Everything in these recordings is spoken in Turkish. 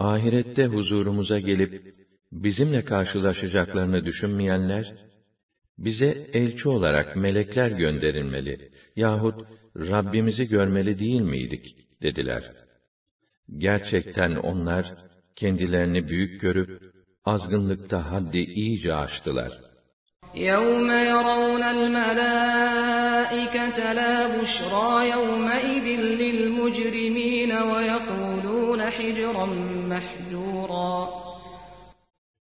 Ahirette huzurumuza gelip bizimle karşılaşacaklarını düşünmeyenler, bize elçi olarak melekler gönderilmeli yahut Rabbimizi görmeli değil miydik dediler. Gerçekten onlar kendilerini büyük görüp azgınlıkta haddi iyice aştılar. يوم يرون الملائكة لا بشرى يومئذ للمجرمين ويقولون حجرا محجورا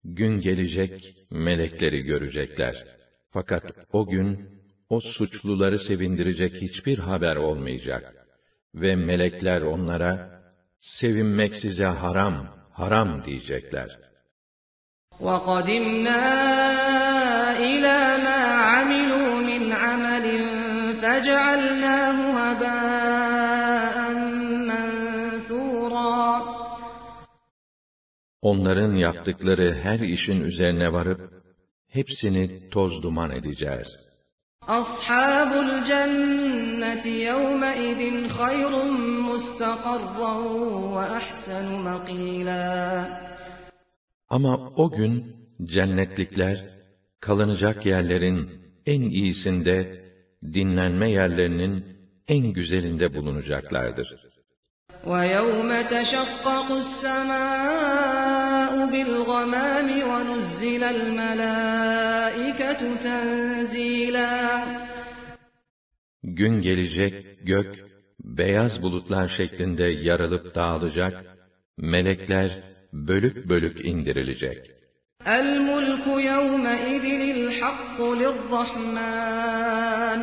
Gün gelecek, melekleri görecekler. Fakat o gün, o suçluları sevindirecek hiçbir haber olmayacak. Ve melekler onlara, sevinmek size haram, haram diyecekler. وقدمنا إلى ما عملوا من عمل فجعلناه Onların yaptıkları her işin üzerine varıp, hepsini toz duman edeceğiz. أصحاب الجنة يومئذ خير مستقرا وأحسن مقيلا Ama o gün cennetlikler kalınacak yerlerin en iyisinde, dinlenme yerlerinin en güzelinde bulunacaklardır. ويوم تشقق السماء بالغمام ونزل الملائكة تنزيلا Gün gelecek gök beyaz bulutlar şeklinde yarılıp dağılacak, melekler bölük bölük indirilecek. الملك يومئذ الحق للرحمن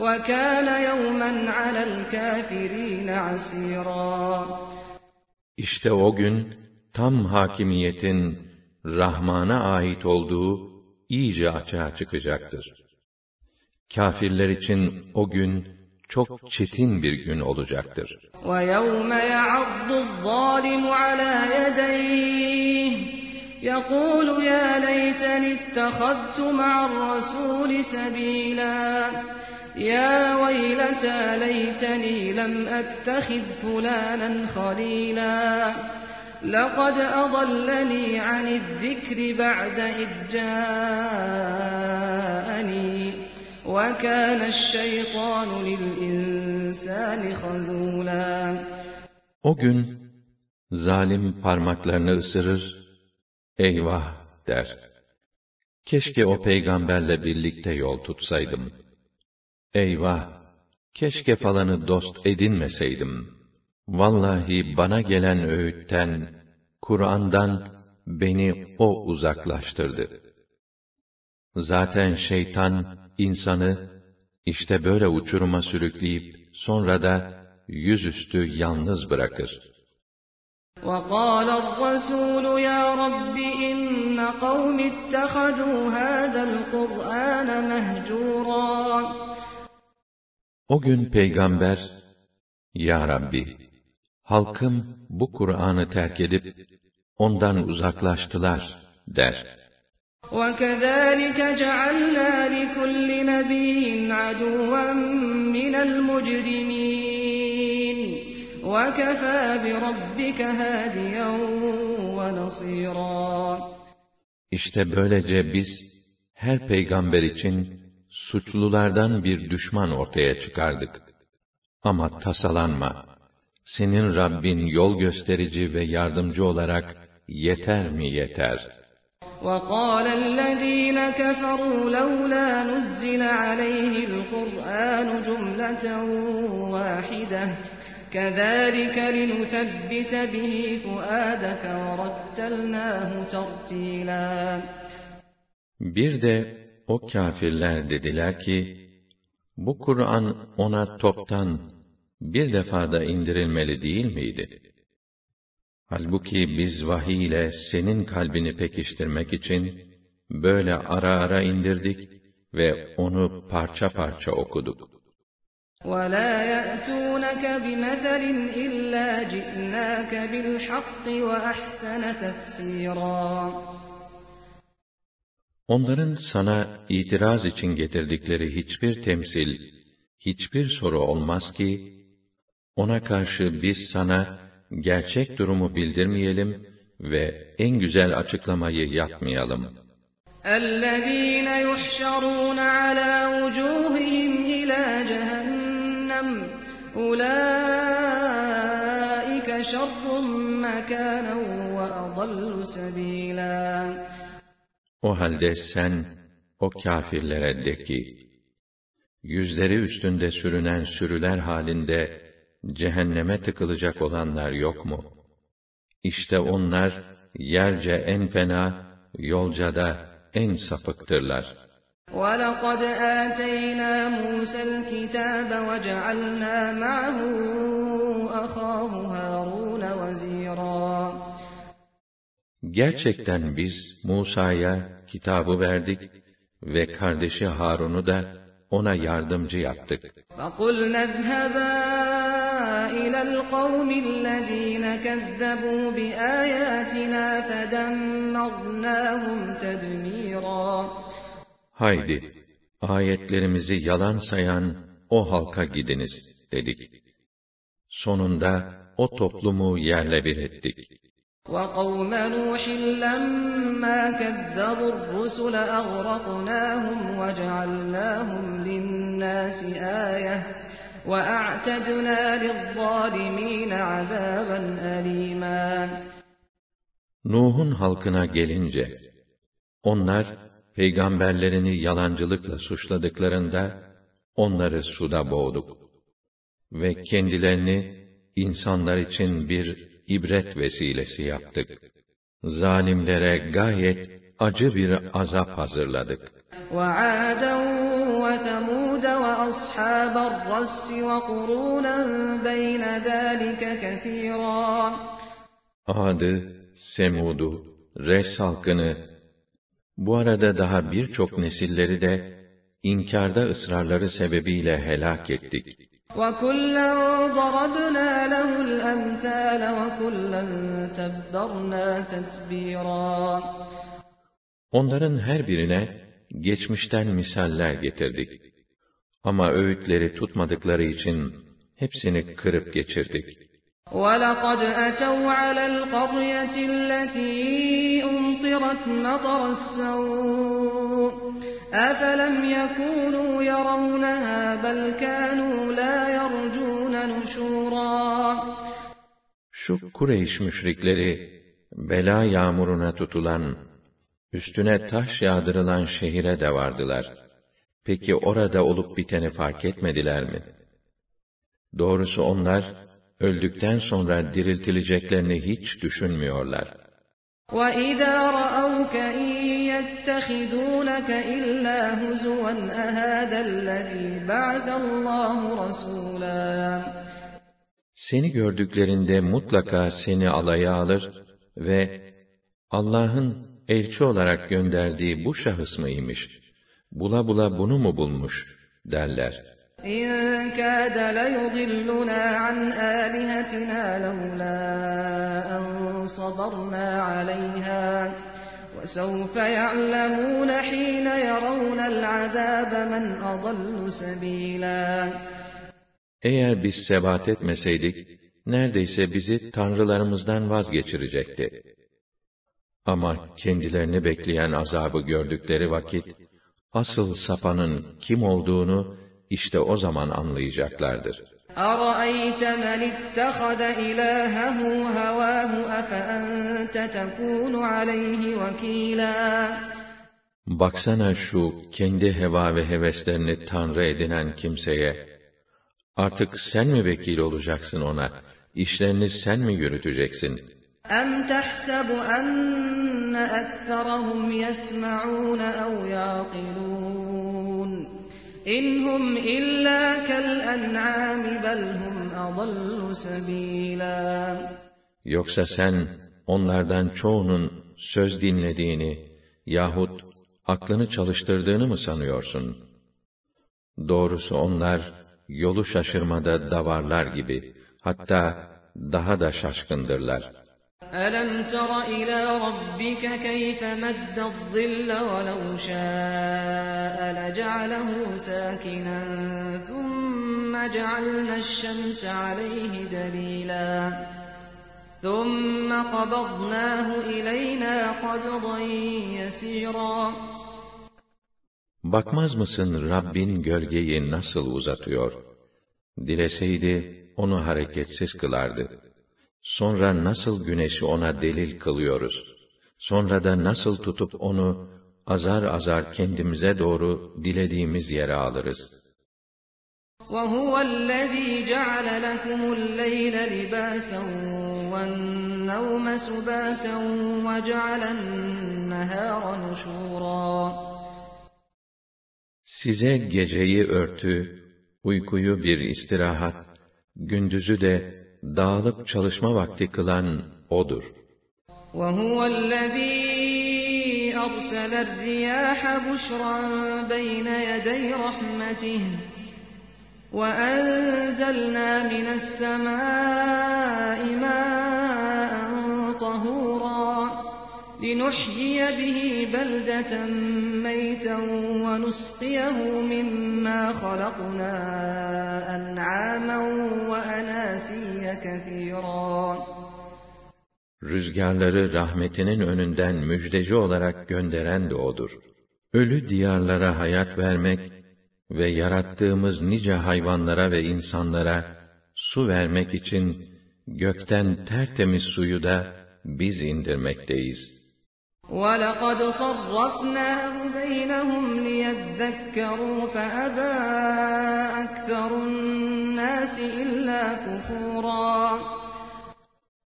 وكان يوما على الكافرين عسيرا İşte o gün tam hakimiyetin Rahman'a ait olduğu iyice açığa çıkacaktır. Kafirler için o gün çok çetin bir gün olacaktır. ويوم يعض الظالم على يديه يقول يا ليتني اتخذت مع الرسول سبيلا يا ويلتى ليتني لم أتخذ فلانا خليلا لقد أضلني عن الذكر بعد إذ جاءني وَكَانَ الشَّيْطَانُ لِلْإِنسَانِ خَذُولًا O gün zalim parmaklarını ısırır, eyvah der. Keşke o peygamberle birlikte yol tutsaydım. Eyvah, keşke falanı dost edinmeseydim. Vallahi bana gelen öğütten, Kur'an'dan beni o uzaklaştırdı. Zaten şeytan, insanı işte böyle uçuruma sürükleyip sonra da yüzüstü yalnız bırakır. وقال الرسول يا رب إن قوم اتخذوا هذا القرآن مهجورا O gün peygamber, Ya Rabbi, halkım bu Kur'an'ı terk edip, ondan uzaklaştılar, der. وكذلك جعلنا لكل نبي عدوا من المجرمين وكفى بربك هاديا ونصيرا İşte böylece biz, her peygamber için suçlulardan bir düşman ortaya çıkardık. Ama tasalanma, senin Rabbin yol gösterici ve yardımcı olarak yeter mi yeter?' وقال الذين كفروا لولا نزل عليه القرآن جملة واحدة كذلك لنثبت به فؤادك ورتلناه ترتيلا Bir de o kâfirler dediler ki, bu Kur'an ona toptan bir defada indirilmeli değil miydi? Halbuki biz vahiy ile senin kalbini pekiştirmek için böyle ara ara indirdik ve onu parça parça okuduk. وَلَا يَأْتُونَكَ بِمَثَلٍ إِلَّا جِئْنَاكَ بِالْحَقِّ وَأَحْسَنَ تَفْسِيرًا Onların sana itiraz için getirdikleri hiçbir temsil, hiçbir soru olmaz ki, ona karşı biz sana gerçek durumu bildirmeyelim ve en güzel açıklamayı yapmayalım. اَلَّذ۪ينَ يُحْشَرُونَ عَلَى وُجُوهِهِمْ اِلَى جَهَنَّمْ اُولَٰئِكَ شَرٌّ مَكَانًا وَأَضَلُّ سَب۪يلًا O halde sen o kâfirlere de ki, yüzleri üstünde sürünen sürüler halinde cehenneme tıkılacak olanlar yok mu? İşte onlar yerce en fena, yolca da en sapıktırlar. وَلَقَدْ آتَيْنَا مُوسَى الْكِتَابَ وَجَعَلْنَا مَعَهُ أَخَاهُ هَارُونَ وَزِيرًا Gerçekten biz Musa'ya kitabı verdik ve kardeşi Harun'u da ona yardımcı yaptık. فَقُلْنَا اذْهَبَا إِلَى الْقَوْمِ الَّذ۪ينَ كَذَّبُوا بِآيَاتِنَا فَدَمَّرْنَاهُمْ تَدْمِيرًا Haydi, ayetlerimizi yalan sayan o halka gidiniz, dedik. Sonunda o toplumu yerle bir ettik. وَقَوْمَ نُوحٍ لَمَّا كَذَّبُوا الرُّسُلَ أَغْرَقْنَاهُمْ وَجَعَلْنَاهُمْ لِلنَّاسِ آيَةً وَأَعْتَدْنَا لِلظَّالِمِينَ عَذَابًا أَلِيمًا Nuh'un halkına gelince, onlar peygamberlerini yalancılıkla suçladıklarında onları suda boğduk ve kendilerini insanlar için bir ibret vesilesi yaptık. Zalimlere gayet acı bir azap hazırladık. وَعَادًا وَثَمُودَ وَأَصْحَابَ الرَّسِّ وَقُرُونًا بَيْنَ ذَٰلِكَ كَثِيرًا Ad'ı, Semud'u, Res halkını, bu arada daha birçok nesilleri de inkarda ısrarları sebebiyle helak ettik. وَكُلًّا ضَرَبْنَا لَهُ الْأَمْثَالَ وَكُلًّا تَبَّرْنَا تَتْبِيرًا Onların her birine geçmişten misaller getirdik. Ama öğütleri tutmadıkları için hepsini kırıp geçirdik. وَلَقَدْ أَتَوْا عَلَى الْقَرْيَةِ الَّتِي أُمْطِرَتْ مَطَرَ السَّوْءِ أَفَلَمْ يَكُونُوا يَرَوْنَهَا بَلْ كَانُوا لَا يَرْجُونَ نُشُورًا Şu Kureyş müşrikleri, bela yağmuruna tutulan, üstüne taş yağdırılan şehire de vardılar. Peki orada olup biteni fark etmediler mi? Doğrusu onlar, öldükten sonra diriltileceklerini hiç düşünmüyorlar. وَإِذَا رَأَوْكَ إِن يَتَّخِذُونَكَ إِلَّا هُزُوًا أَهَذَا الَّذِي بَعَثَ اللّٰهُ رَسُولًا Seni gördüklerinde mutlaka seni alaya alır ve Allah'ın elçi olarak gönderdiği bu şahıs mıymış? Bula bula bunu mu bulmuş? derler. إِن كَادَ لَيُضِلُّنَا عَنْ آلِهَتِنَا لَوْلَا أَن صَبَرْنَا عَلَيْهَا وَسَوْفَ يَعْلَمُونَ حِينَ يَرَوْنَ الْعَذَابَ مَنْ أَضَلُّ سَبِيلًا Eğer biz sebat etmeseydik, neredeyse bizi tanrılarımızdan vazgeçirecekti. Ama kendilerini bekleyen azabı gördükleri vakit, asıl sapanın kim olduğunu işte o zaman anlayacaklardır. أَرَأَيْتَ مَنِ اتَّخَذَ إِلَٰهَهُ هَوَاهُ أَفَأَنتَ تَكُونُ عَلَيْهِ وَكِيلًا Baksana şu kendi heva ve heveslerini tanrı edinen kimseye, artık sen mi vekil olacaksın ona, işlerini sen mi yürüteceksin? أَمْ تَحْسَبُ أَنَّ أَكْثَرَهُمْ يَسْمَعُونَ أَوْ يَعْقِلُونَ İnhum illa kel en'ami bel hum adallu sabila. Yoksa sen onlardan çoğunun söz dinlediğini yahut aklını çalıştırdığını mı sanıyorsun? Doğrusu onlar yolu şaşırmada davarlar gibi hatta daha da şaşkındırlar.'' أَلَمْ تَرَ إِلَى رَبِّكَ كَيْفَ مَدَّ الظِّلَّ وَلَوْ شَاءَ لَجَعَلَهُ سَاكِنًا ثُمَّ جَعَلْنَا الشَّمْسَ عَلَيْهِ دَلِيلًا ثُمَّ قَبَضْنَاهُ إِلَيْنَا قَبْضًا يَسِيرًا Bakmaz mısın Rabbin gölgeyi nasıl uzatıyor? Dileseydi onu hareketsiz kılardı.'' Sonra nasıl güneşi ona delil kılıyoruz? Sonra da nasıl tutup onu azar azar kendimize doğru dilediğimiz yere alırız. وَهُوَ الَّذ۪ي جَعَلَ لَكُمُ اللَّيْلَ لِبَاسًا وَالنَّوْمَ سُبَاتًا وَجَعَلَ النَّهَارَ نُشُورًا Size geceyi örtü, uykuyu bir istirahat, gündüzü de dağılıp çalışma vakti kılan O'dur. وَهُوَ الَّذ۪ي أَرْسَلَ الرِّيَاحَ بُشْرًا بَيْنَ يَدَيْ رَحْمَتِهِ وَأَنْزَلْنَا مِنَ السَّمَاءِ مَاءً لِنُحْيِيَ بِهِ بَلْدَةً مَيْتًا وَنُسْقِيَهُ مِمَّا خَلَقْنَا أَنْعَامًا وَأَنَاسِيَّ كَثِيرًا Rüzgarları rahmetinin önünden müjdeci olarak gönderen de O'dur. Ölü diyarlara hayat vermek ve yarattığımız nice hayvanlara ve insanlara su vermek için gökten tertemiz suyu da biz indirmekteyiz. وَلَقَدْ صَرَّفْنَاهُ بَيْنَهُمْ لِيَذَّكَّرُوا فَأَبَى أَكْثَرُ النَّاسِ إِلَّا كُفُورًا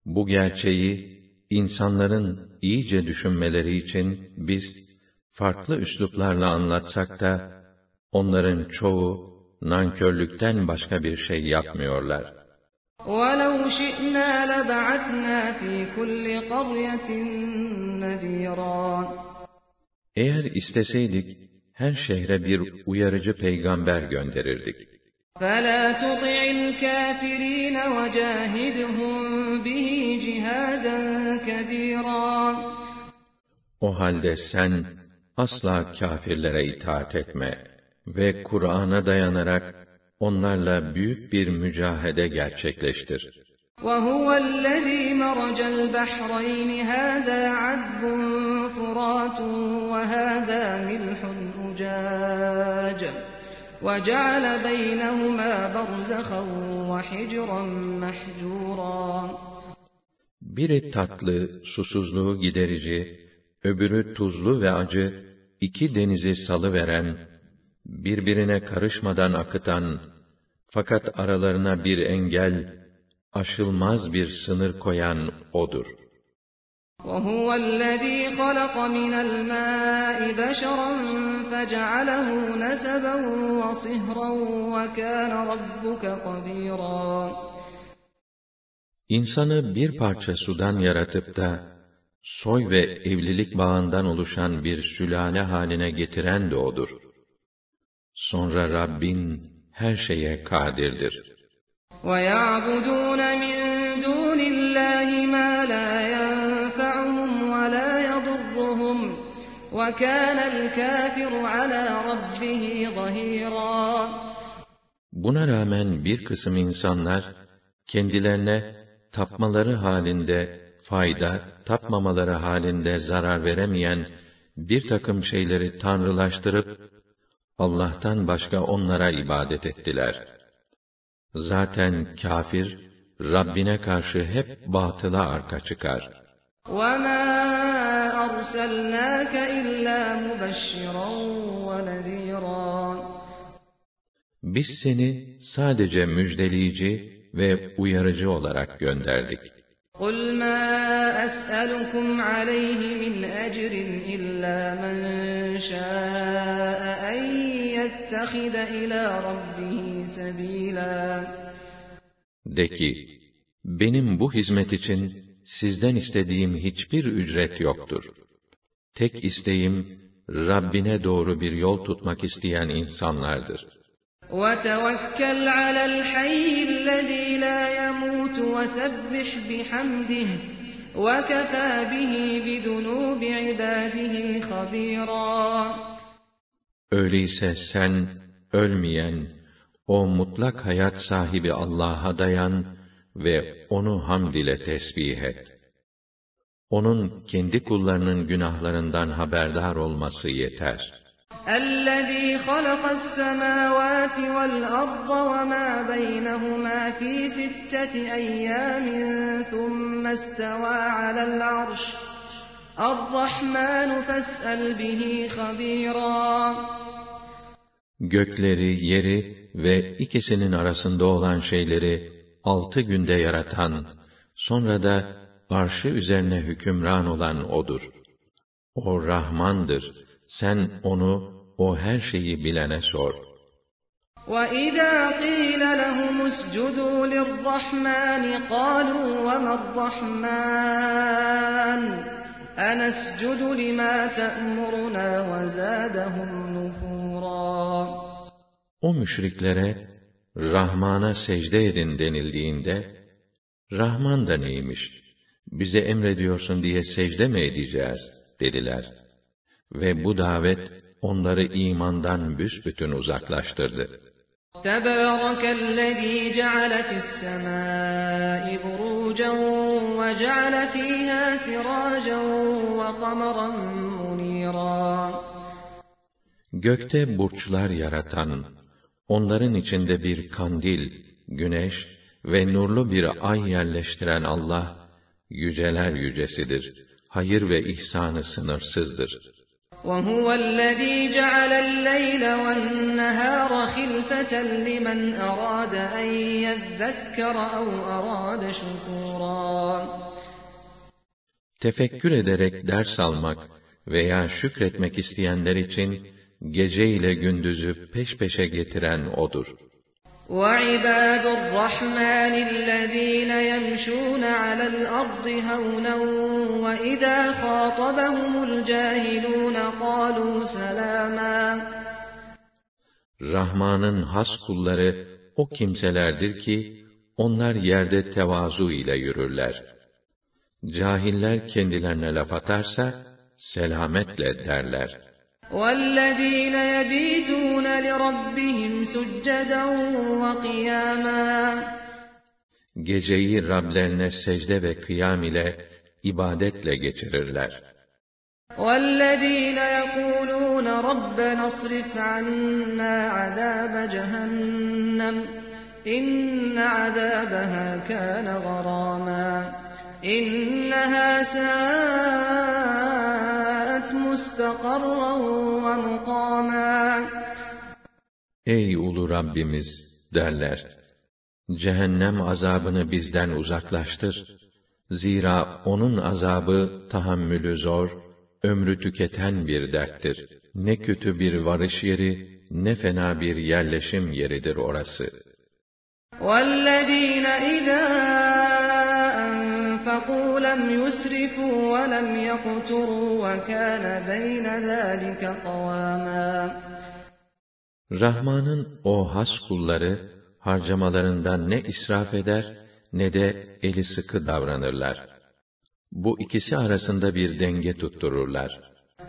Bu gerçeği insanların iyice düşünmeleri için biz farklı üsluplarla anlatsak da onların çoğu nankörlükten başka bir şey yapmıyorlar. وَلَوْ شِئْنَا لَبَعَثْنَا فِي كُلِّ قَرْيَةٍ نَذ۪يرًا Eğer isteseydik, her şehre bir uyarıcı peygamber gönderirdik. فَلَا تُطِعِ الْكَافِرِينَ وَجَاهِدْهُمْ بِهِ جِهَادًا كَب۪يرًا O halde sen asla kâfirlere itaat etme ve Kur'an'a dayanarak onlarla büyük bir mücahede gerçekleştir. وَهُوَ الَّذ۪ي مَرَجَ الْبَحْرَيْنِ هَذَا عَذْبٌ فُرَاتٌ وَهَذَا مِلْحٌ أُجَاجٌ وَجَعَلَ بَيْنَهُمَا بَرْزَخًا وَحِجْرًا مَحْجُورًا Biri tatlı, susuzluğu giderici, öbürü tuzlu ve acı, iki denizi salıveren, birbirine karışmadan akıtan, fakat aralarına bir engel, aşılmaz bir sınır koyan O'dur. وَهُوَ الَّذ۪ي خَلَقَ مِنَ الْمَاءِ بَشَرًا فَجَعَلَهُ نَسَبًا وَصِهْرًا وَكَانَ رَبُّكَ قَد۪يرًا İnsanı bir parça sudan yaratıp da, soy ve evlilik bağından oluşan bir sülale haline getiren de O'dur. Sonra Rabbin her şeye kadirdir. وَيَعْبُدُونَ مِن دُونِ اللّٰهِ مَا لَا يَنْفَعُهُمْ وَلَا يَضُرُّهُمْ وَكَانَ الْكَافِرُ عَلَى رَبِّهِ ظَهِيرًا Buna rağmen bir kısım insanlar, kendilerine tapmaları halinde fayda, tapmamaları halinde zarar veremeyen bir takım şeyleri tanrılaştırıp, Allah'tan başka onlara ibadet ettiler. Zaten kafir, Rabbine karşı hep batıla arka çıkar. وَمَا أَرْسَلْنَاكَ إِلَّا مُبَشِّرًا وَنَذ۪يرًا Biz seni sadece müjdeleyici ve uyarıcı olarak gönderdik. قُلْ مَا أَسْأَلُكُمْ عَلَيْهِ مِنْ أَجْرٍ إِلَّا مَنْ شَاءَ أَنْ يَتَّخِذَ إِلَى رَبِّهِ سَب۪يلًا De ki, benim bu hizmet için sizden istediğim hiçbir ücret yoktur. Tek isteğim, Rabbine doğru bir yol tutmak isteyen insanlardır. وَتَوَكَّلْ عَلَى الْحَيِّ الَّذ۪ي لَا يَمُوتُ وَسَبِّحْ بِحَمْدِهِ وَكَفَى بِهِ بِذُنُوبِ عِبَادِهِ خَب۪يرًا Öyleyse sen, ölmeyen, o mutlak hayat sahibi Allah'a dayan ve onu hamd ile tesbih et. Onun kendi kullarının günahlarından haberdar olması yeter. اَلَّذ۪ي خَلَقَ السَّمَاوَاتِ وَالْأَرْضَ وَمَا بَيْنَهُمَا ف۪ي سِتَّةِ اَيَّامٍ ثُمَّ اسْتَوَى عَلَى الْعَرْشِ الرَّحْمَانُ فَاسْأَلْ بِهِ خَب۪يرًا Gökleri, yeri ve ikisinin arasında olan şeyleri altı günde yaratan, sonra da arşı üzerine hükümran olan O'dur. O Rahmandır. Sen onu, o her şeyi bilene sor. وَإِذَا قِيلَ لَهُمُ اسْجُدُوا لِلرَّحْمَنِ قَالُوا وَمَا الرَّحْمَنُ أَنَسْجُدُ لِمَا تَأْمُرُنَا وَزَادَهُمْ نُفُورًا O müşriklere, Rahman'a secde edin denildiğinde, Rahman da neymiş, bize emrediyorsun diye secde mi edeceğiz, dediler. Ve bu davet, onları imandan büsbütün uzaklaştırdı. تبارك الذي جعل في السماء بروجا وجعل فيها سراجا وقمرا منيرا Gökte burçlar yaratan, onların içinde bir kandil, güneş ve nurlu bir ay yerleştiren Allah, yüceler yücesidir. Hayır ve ihsanı sınırsızdır. وهو الذي جعل الليل والنهار خلفة لمن أراد أن يذكر أو أراد شكورا Tefekkür ederek ders almak veya şükretmek isteyenler için gece ile gündüzü peş peşe getiren O'dur. وعباد الرحمن الذين يمشون على الأرض هونا وإذا خاطبهم الجاهلون قالوا سلاما Rahman'ın has kulları o kimselerdir ki, onlar yerde tevazu ile yürürler. Cahiller kendilerine laf atarsa, selametle derler. وَالَّذ۪ينَ يَب۪يتُونَ لِرَبِّهِمْ سُجَّدًا وَقِيَامًا Geceyi Rablerine secde ve kıyam ile, ibadetle geçirirler. وَالَّذ۪ينَ يَقُولُونَ رَبَّنَا اصْرِفْ عَنَّا عَذَابَ جَهَنَّمَ اِنَّ عَذَابَهَا كَانَ غَرَامًا اِنَّهَا سَاءَتْ مُسْتَقَرًّا وَمُقَامًا Ey ulu Rabbimiz derler. Cehennem azabını bizden uzaklaştır. Zira onun azabı tahammülü zor, ömrü tüketen bir derttir. Ne kötü bir varış yeri, ne fena bir yerleşim yeridir orası. وَالَّذ۪ينَ اِذَا أَنفَقُوا لَمْ يُسْرِفُوا وَلَمْ يَقْتُرُوا وَكَانَ بَيْنَ ذَٰلِكَ قَوَامًا Rahman'ın o has kulları, harcamalarından ne israf eder, ne de eli sıkı davranırlar. Bu ikisi arasında bir denge tuttururlar.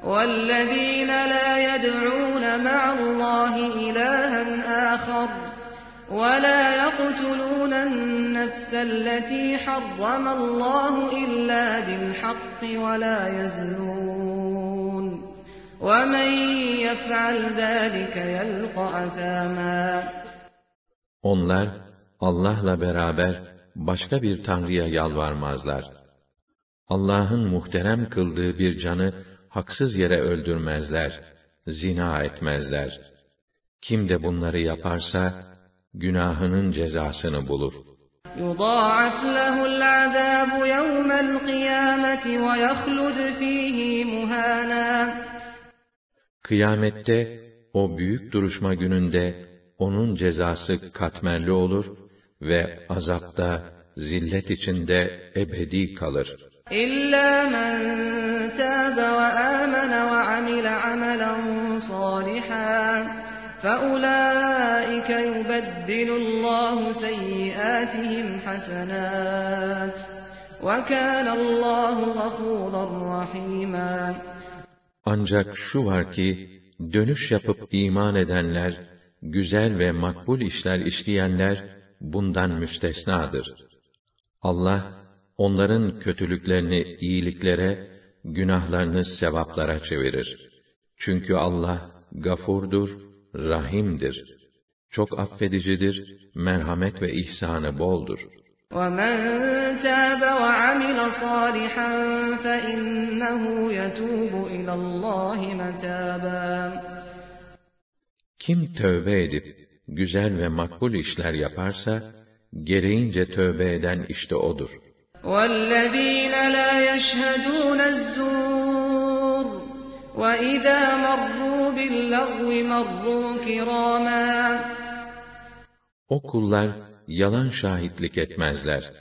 وَالَّذ۪ينَ لَا يَدْعُونَ مَعَ اللّٰهِ إِلَٰهًا آخَرَ وَلَا يَقْتُلُونَ النَّفْسَ الَّتِي حَرَّمَ اللّٰهُ إِلَّا بِالْحَقِّ وَلَا يَزْنُونَ وَمَنْ يَفْعَلْ ذَٰلِكَ يَلْقَ أَثَامًا Onlar, Allah'la beraber başka bir tanrıya yalvarmazlar. Allah'ın muhterem kıldığı bir canı haksız yere öldürmezler, zina etmezler. Kim de bunları yaparsa, günahının cezasını bulur. يُضَاعَفْ لَهُ الْعَذَابُ يَوْمَ الْقِيَامَةِ وَيَخْلُدْ ف۪يهِ مُهَانًا Kıyamette, o büyük duruşma gününde, onun cezası katmerli olur ve azapta zillet içinde ebedi kalır. إلا من تاب وآمن وعمل عملا صالحا فأولئك يبدل الله سيئاتهم حسنات وكان الله غفورا رحيما Ancak şu var ki, dönüş yapıp iman edenler, güzel ve makbul işler işleyenler, bundan müstesnadır. Allah, onların kötülüklerini iyiliklere, günahlarını sevaplara çevirir. Çünkü Allah, gafurdur, rahimdir. Çok affedicidir, merhamet ve ihsanı boldur. وَمَنْ تَابَ وَعَمِلَ صَالِحًا فَإِنَّهُ يَتُوبُ إِلَى اللّٰهِ مَتَابًا Kim tövbe edip, güzel ve makbul işler yaparsa, gereğince tövbe eden işte odur. وَالَّذ۪ينَ لَا يَشْهَدُونَ الزُّورِ وَإِذَا مَرُّوا بِاللَّغْوِ مَرُّوا كِرَامًا O kullar yalan şahitlik etmezler.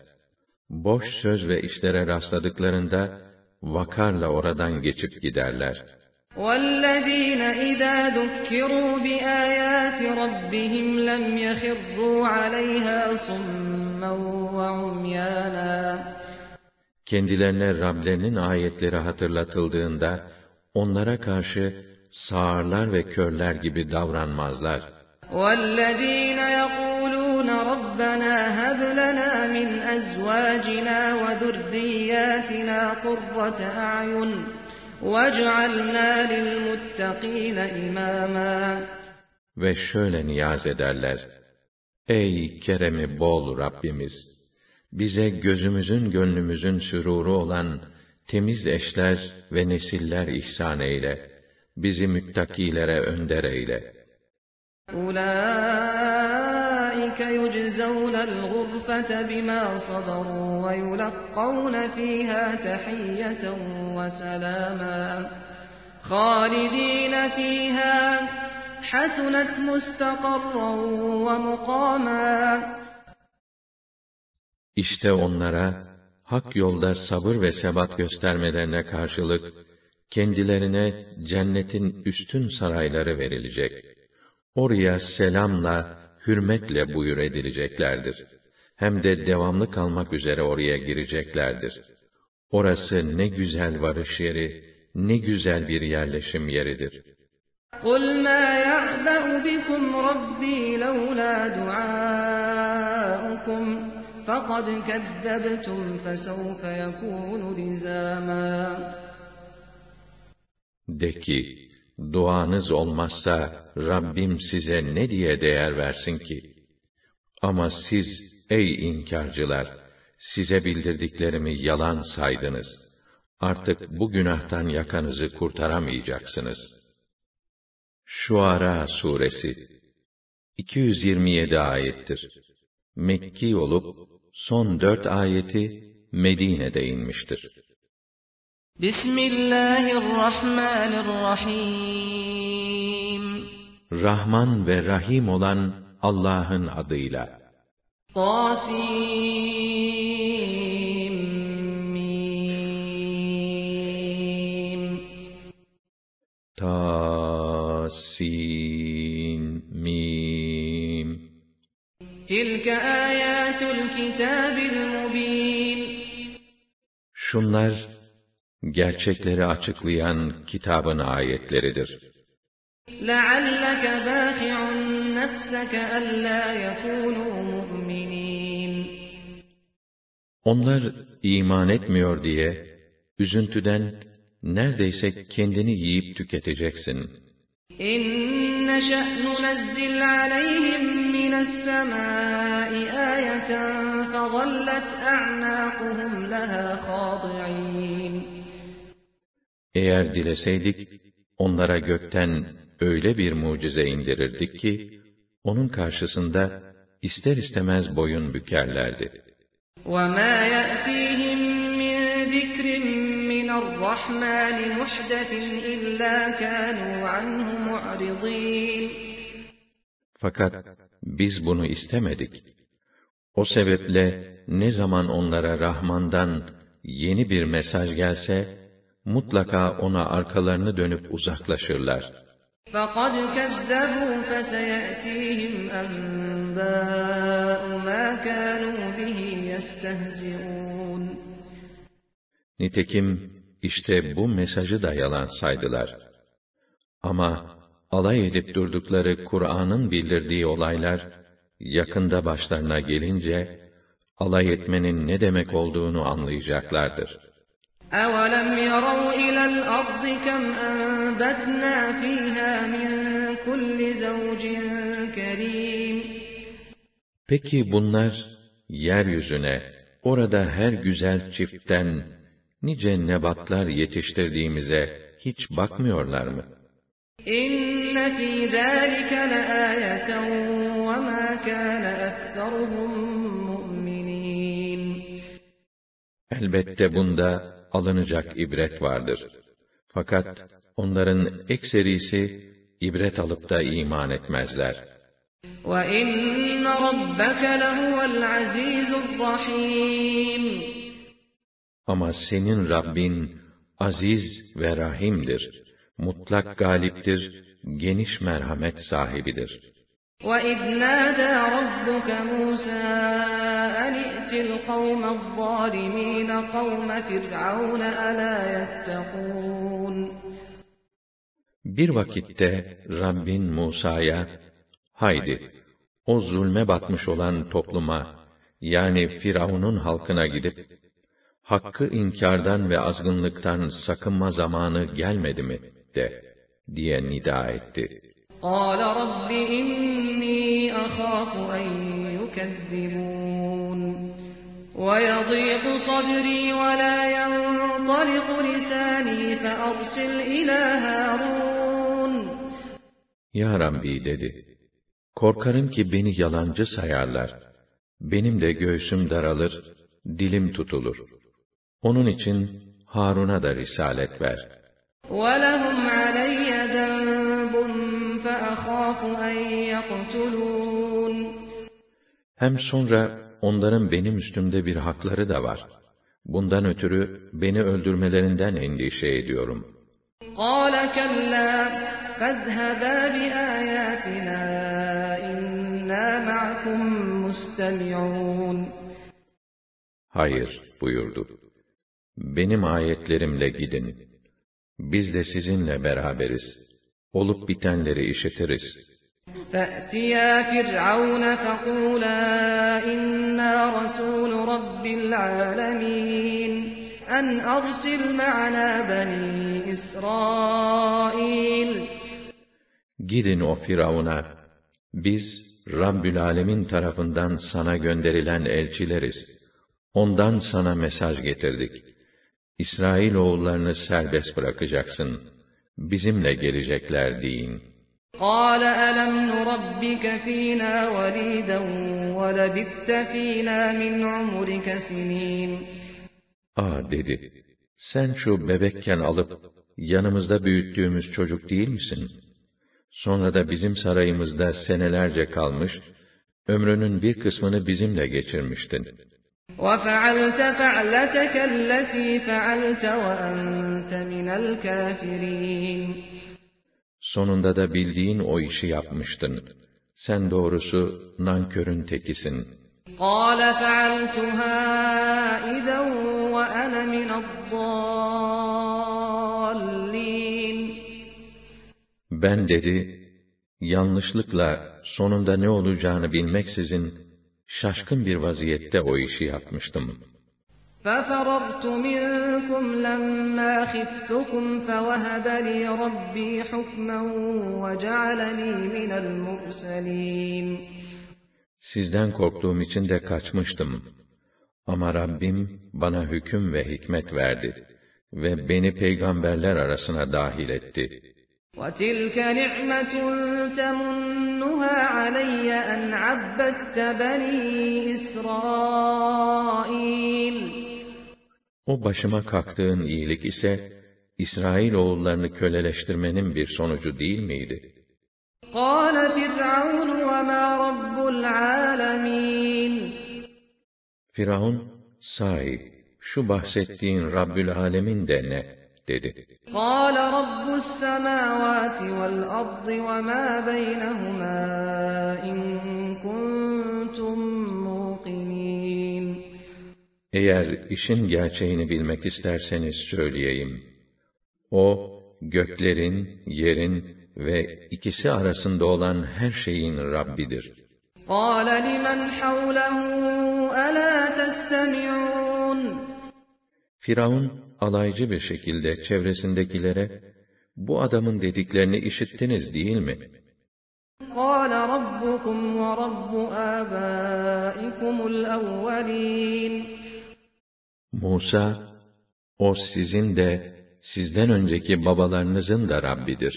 Boş söz ve işlere rastladıklarında vakarla oradan geçip giderler. وَالَّذ۪ينَ اِذَا ذُكِّرُوا بِآيَاتِ رَبِّهِمْ لَمْ يَخِرُّوا عَلَيْهَا صُمًّا وَعُمْيَانًا Kendilerine Rablerinin ayetleri hatırlatıldığında, onlara karşı sağırlar ve körler gibi davranmazlar. وَالَّذ۪ينَ يَقُولُونَ رَبَّنَا هَبْ لَنَا مِنْ أَزْوَاجِنَا وَذُرِّيَّاتِنَا قُرَّةَ أَعْيُنٍ وَاجْعَلْنَا لِلْمُتَّقِينَ إِمَامًا Ve şöyle niyaz ederler. Ey keremi bol Rabbimiz! Bize gözümüzün gönlümüzün süruru olan temiz eşler ve nesiller ihsan eyle. Bizi müttakilere önder eyle. أُولَٰئِكَ يُجْزَوْنَ الْغُرْفَةَ بِمَا صَبَرُوا وَيُلَقَّوْنَ فِيهَا تَحِيَّةً وَسَلَامًا خَالِدِينَ فِيهَا حَسُنَتْ مُسْتَقَرًّا وَمُقَامًا İşte onlara, hak yolda sabır ve sebat göstermelerine karşılık, kendilerine cennetin üstün sarayları verilecek. Oraya selamla, hürmetle buyur edileceklerdir. Hem de devamlı kalmak üzere oraya gireceklerdir. Orası ne güzel varış yeri, ne güzel bir yerleşim yeridir. قُلْ مَا يَعْبَأُ بِكُمْ رَبِّي لَوْلَا دُعَاؤُكُمْ فَقَدْ كَذَّبْتُمْ فَسَوْفَ يَكُونُ لِزَامًا De ki, duanız olmazsa Rabbim size ne diye değer versin ki? Ama siz ey inkarcılar, size bildirdiklerimi yalan saydınız. Artık bu günahtan yakanızı kurtaramayacaksınız. Şuara suresi 227 ayettir. Mekki olup son dört ayeti Medine'de inmiştir. Bismillahirrahmanirrahim. Rahman ve Rahim olan Allah'ın adıyla. Tasim. Ta Tilke ayatul kitabil mubin. Şunlar gerçekleri açıklayan kitabın ayetleridir. لَعَلَّكَ بَاخِعٌ نَفْسَكَ أَلَّا يَكُونُوا مُؤْمِنِينَ Onlar iman etmiyor diye üzüntüden neredeyse kendini yiyip tüketeceksin. إِنْ نَشَأْ نُنَزِّلْ عَلَيْهِمْ مِنَ السَّمَاءِ آيَةً فَظَلَّتْ أَعْنَاقُهُمْ لَهَا خَاضِعِينَ Eğer dileseydik, onlara gökten öyle bir mucize indirirdik ki, onun karşısında ister istemez boyun bükerlerdi. وَمَا يَأْتِيهِمْ مِنْ ذِكْرٍ مِّنَ الرَّحْمَنِ مُحْدَثٍ إِلَّا كَانُوا عَنْهُ مُعْرِضِينَ Fakat biz bunu istemedik. O sebeple ne zaman onlara Rahman'dan yeni bir mesaj gelse, mutlaka ona arkalarını dönüp uzaklaşırlar. فَقَدْ كَذَّبُوا فَسَيَأْتِيهِمْ أَنْبَاءُ مَا كَانُوا بِهِ يَسْتَهْزِئُونَ Nitekim işte bu mesajı da yalan saydılar. Ama alay edip durdukları Kur'an'ın bildirdiği olaylar yakında başlarına gelince alay etmenin ne demek olduğunu anlayacaklardır. أَوَلَمْ يَرَوْا إِلَى الْأَرْضِ كَمْ أَنبَتْنَا فِيهَا مِنْ كُلِّ زَوْجٍ كَرِيمٍ Peki bunlar yeryüzüne, orada her güzel çiftten nice nebatlar yetiştirdiğimize hiç bakmıyorlar mı? İnne fî zâlike leâyeten ve mâ kâne. Elbette bunda alınacak ibret vardır. Fakat onların ekserisi ibret alıp da iman etmezler. وَإِنَّ رَبَّكَ لَهُوَ الْعَزِيزُ الرَّحِيمُ Ama senin Rabbin aziz ve rahimdir. Mutlak galiptir, geniş merhamet sahibidir. وَإِذْ نَادَى رَبُّكَ مُوسَىٰ أَنِ ائْتِ الْقَوْمَ الظَّالِمِينَ قَوْمَ فِرْعَوْنَ أَلَا يَتَّقُونَ Bir vakitte Rabbin Musa'ya, haydi, o zulme batmış olan topluma, yani Firavun'un halkına gidip, hakkı inkardan ve azgınlıktan sakınma zamanı gelmedi mi, de, diye nida etti. قَالَ رَبِّ إِنِّي أَخَافُ أَن يُكَذِّبُونِ وَيَضِيقُ صَدْرِي وَلَا يَنطَلِقُ لِسَانِي فَأَرْسِلْ إِلَىٰ هَارُونَ Ya Rabbi dedi, korkarım ki beni yalancı sayarlar. Benim de göğsüm daralır, dilim tutulur. Onun için Harun'a da risalet ver. وَلَهُمْ عَلَيَّ ذَنبٌ فَأَخَافُ أَن يَقْتُلُونِ Hem sonra onların benim üstümde bir hakları da var. Bundan ötürü beni öldürmelerinden endişe ediyorum. قَالَ كَلَّا فَاذْهَبَا بِآيَاتِنَا إِنَّا مَعَكُمْ مُسْتَمِعُونَ Hayır buyurdu. Benim ayetlerimle gidin. Biz de sizinle beraberiz. Olup bitenleri işitiriz. فَأْتِيَا فِرْعَوْنَ فَقُولَا إِنَّا رَسُولُ رَبِّ الْعَالَمِينَ أَنْ أَرْسِلْ مَعَنَا بَنِي إِسْرَائِيلَ Gidin o Firavun'a. Biz Rabbül Alemin tarafından sana gönderilen elçileriz. Ondan sana mesaj getirdik. İsrail oğullarını serbest bırakacaksın. Bizimle gelecekler deyin. قَالَ أَلَمْ نُرَبِّكَ فِينَا وَلِيدًا وَلَبِثْتَ فِينَا مِنْ عُمُرِكَ سِنِينَ Aa dedi, sen şu bebekken alıp yanımızda büyüttüğümüz çocuk değil misin? Sonra da bizim sarayımızda senelerce kalmış, ömrünün bir kısmını bizimle geçirmiştin. وَفَعَلْتَ فَعْلَتَكَ الَّتِي فَعَلْتَ وَأَنْتَ مِنَ الْكَافِرِينَ Sonunda da bildiğin o işi yapmıştın. Sen doğrusu nankörün tekisin. قَالَ فَعَلْتُهَا إِذًا وَأَنَا مِنَ الضَّالِّينَ Ben dedi, yanlışlıkla sonunda ne olacağını bilmeksizin, şaşkın bir vaziyette o işi yapmıştım. فَفَرَرْتُ مِنْكُمْ لَمَّا خِفْتُكُمْ فَوَهَبَ لِي رَبِّي حُكْمًا وَجَعَلَنِي مِنَ الْمُرْسَلِينَ Sizden korktuğum için de kaçmıştım. Ama Rabbim bana hüküm ve hikmet verdi ve beni peygamberler arasına dahil etti. وَتِلْكَ نِعْمَةٌ تَمُنُّهَا عَلَيَّ أَنْ عَبَّدتَّ بَنِي إِسْرَائِيلَ O başıma kalktığın iyilik ise, İsrail oğullarını köleleştirmenin bir sonucu değil miydi? قَالَ فِرْعَوْنُ وَمَا رَبُّ الْعَالَمِينَ Firavun, sahi, şu bahsettiğin Rabbül Alemin de ne? dedi. قال رب السماوات والأرض وما بينهما إن كنتم موقنين Eğer işin gerçeğini bilmek isterseniz söyleyeyim. O, göklerin, yerin ve ikisi arasında olan her şeyin Rabbidir. قال لمن حوله ألا تستمعون Firavun, alaycı bir şekilde çevresindekilere, bu adamın dediklerini işittiniz değil mi? قال ربكم ورب آبائكم الأولين Musa, o sizin de, sizden önceki babalarınızın da Rabbidir.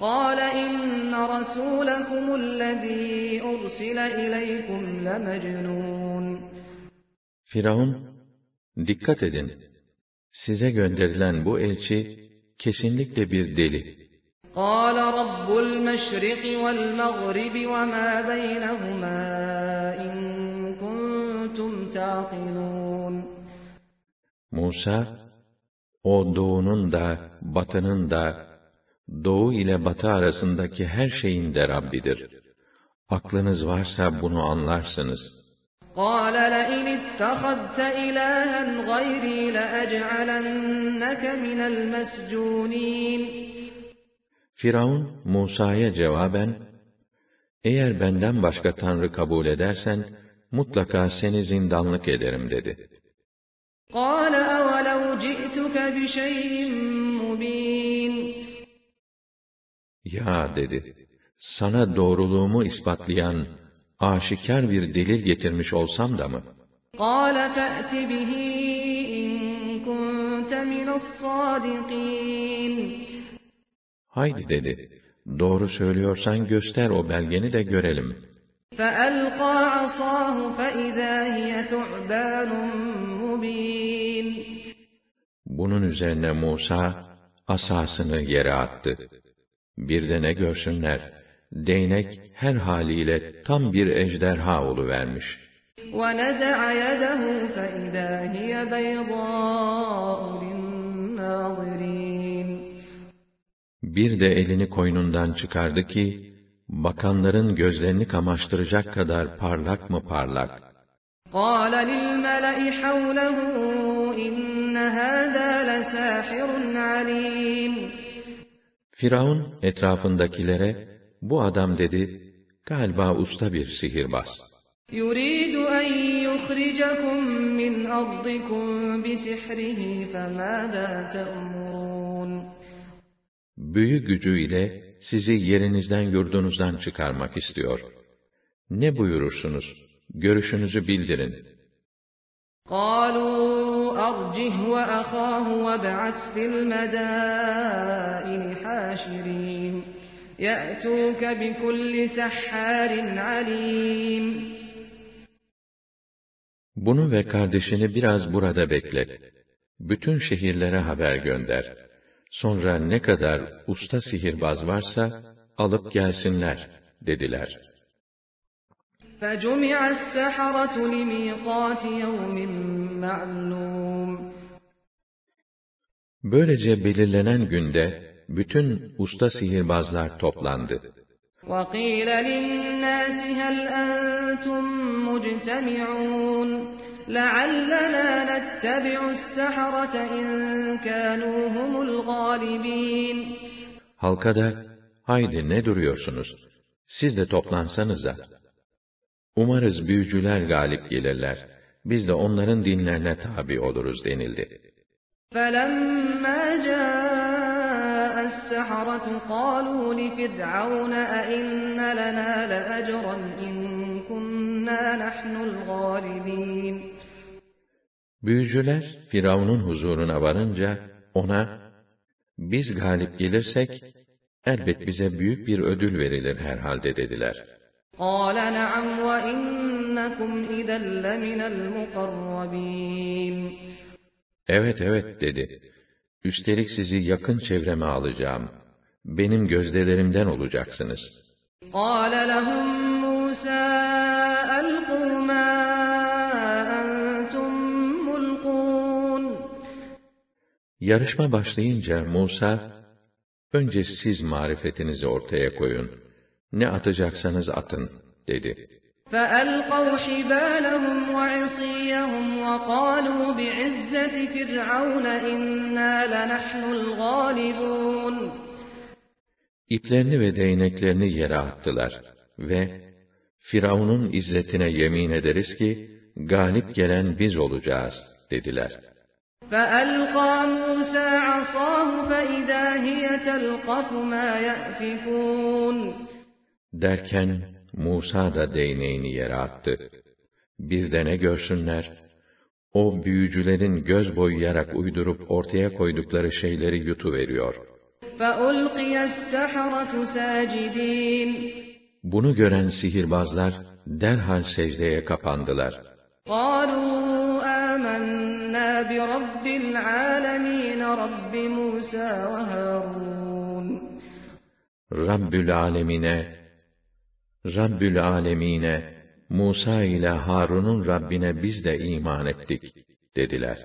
قال إن رسولكم الذي أرسل إليكم لمجنون Firavun, dikkat edin, size gönderilen bu elçi, kesinlikle bir deli. قال رب المشرق والمغرب وما بينهما إن كنتم تعقلون Musa, o doğunun da, batının da, doğu ile batı arasındaki her şeyin de Rabbidir. Aklınız varsa bunu anlarsınız. قال لئن اتخذت إلها غيري لأجعلنك من المسجونين Firavun, Musa'ya cevaben, eğer benden başka tanrı kabul edersen, mutlaka seni zindanlık ederim dedi. قال أولو جئتك بشيء مبين Ya dedi, sana doğruluğumu ispatlayan, aşikar bir delil getirmiş olsam da mı? قال فأت به إن كنت من الصادقين Haydi dedi, doğru söylüyorsan göster o belgeni de görelim. فألقى عصاه فإذا هي ثعبان مبين Bunun üzerine Musa, asasını yere attı. Bir de ne görsünler, değnek her haliyle tam bir ejderha vermiş. ونزع يده فإذا هي بيضاء للناظرين Bir de elini koynundan çıkardı ki, bakanların gözlerini kamaştıracak kadar parlak mı parlak. قال للملأ حوله إن هذا لساحر عليم Firavun etrafındakilere, bu adam dedi, galiba usta bir sihirbaz. يريد أن يخرجكم من أرضكم بسحره فماذا تأمرون Büyü gücüyle sizi yerinizden yurdunuzdan çıkarmak istiyor. Ne buyurursunuz? Görüşünüzü bildirin. قالوا أرجه وأخاه وابعث في المدائن حاشرين يأتوك بكل سحار عليم Bunu ve kardeşini biraz burada beklet. Bütün şehirlere haber gönder. Sonra ne kadar usta sihirbaz varsa alıp gelsinler dediler. فجمع السحرة لميقات يوم معلوم Böylece belirlenen günde bütün usta sihirbazlar toplandı. وقيل للناس هل أنتم مجتمعون لعلنا نتبع السحرة إن كانوا هم الغالبين Halka da, haydi ne duruyorsunuz? Siz de toplansanıza. Umarız büyücüler galip gelirler. Biz de onların dinlerine tabi oluruz denildi. فلما جاء السحرة قالوا لفرعون أئن لنا لأجرا إن كنا نحن الغالبين Büyücüler Firavun'un huzuruna varınca ona biz galip gelirsek elbet bize büyük bir ödül verilir herhalde dediler. قال نعم وإنكم إذا لمن المقربين Evet evet dedi. Üstelik sizi yakın çevreme alacağım. Benim gözdelerimden olacaksınız. Yarışma başlayınca Musa, önce siz marifetinizi ortaya koyun. Ne atacaksanız atın, dedi. فَأَلْقَوْا حِبَالَهُمْ وَعِصِيَّهُمْ وَقَالُوا بِعِزَّةِ فِرْعَوْنَ إِنَّا لَنَحْنُ الْغَالِبُونَ İplerini ve değneklerini yere attılar ve Firavun'un izzetine yemin ederiz ki, galip gelen biz olacağız, dediler. فَأَلْقَى مُوسَى عَصَاهُ فَإِذَا هِيَ تَلْقَفُ مَا يَأْفِكُونَ Derken Musa da değneğini yere attı. Bir de ne görsünler? O büyücülerin göz boyayarak uydurup ortaya koydukları şeyleri yutuveriyor. فَأُلْقِيَ السَّحَرَةُ سَاجِدِينَ Bunu gören sihirbazlar derhal secdeye kapandılar. قَالُوا آمَنَّا بِرَبِّ الْعَالَمِينَ رَبِّ مُوسَى وَهَارُونَ Rabbül Alemine, Rabbül Alemine, Musa ile Harun'un Rabbine biz de iman ettik, dediler.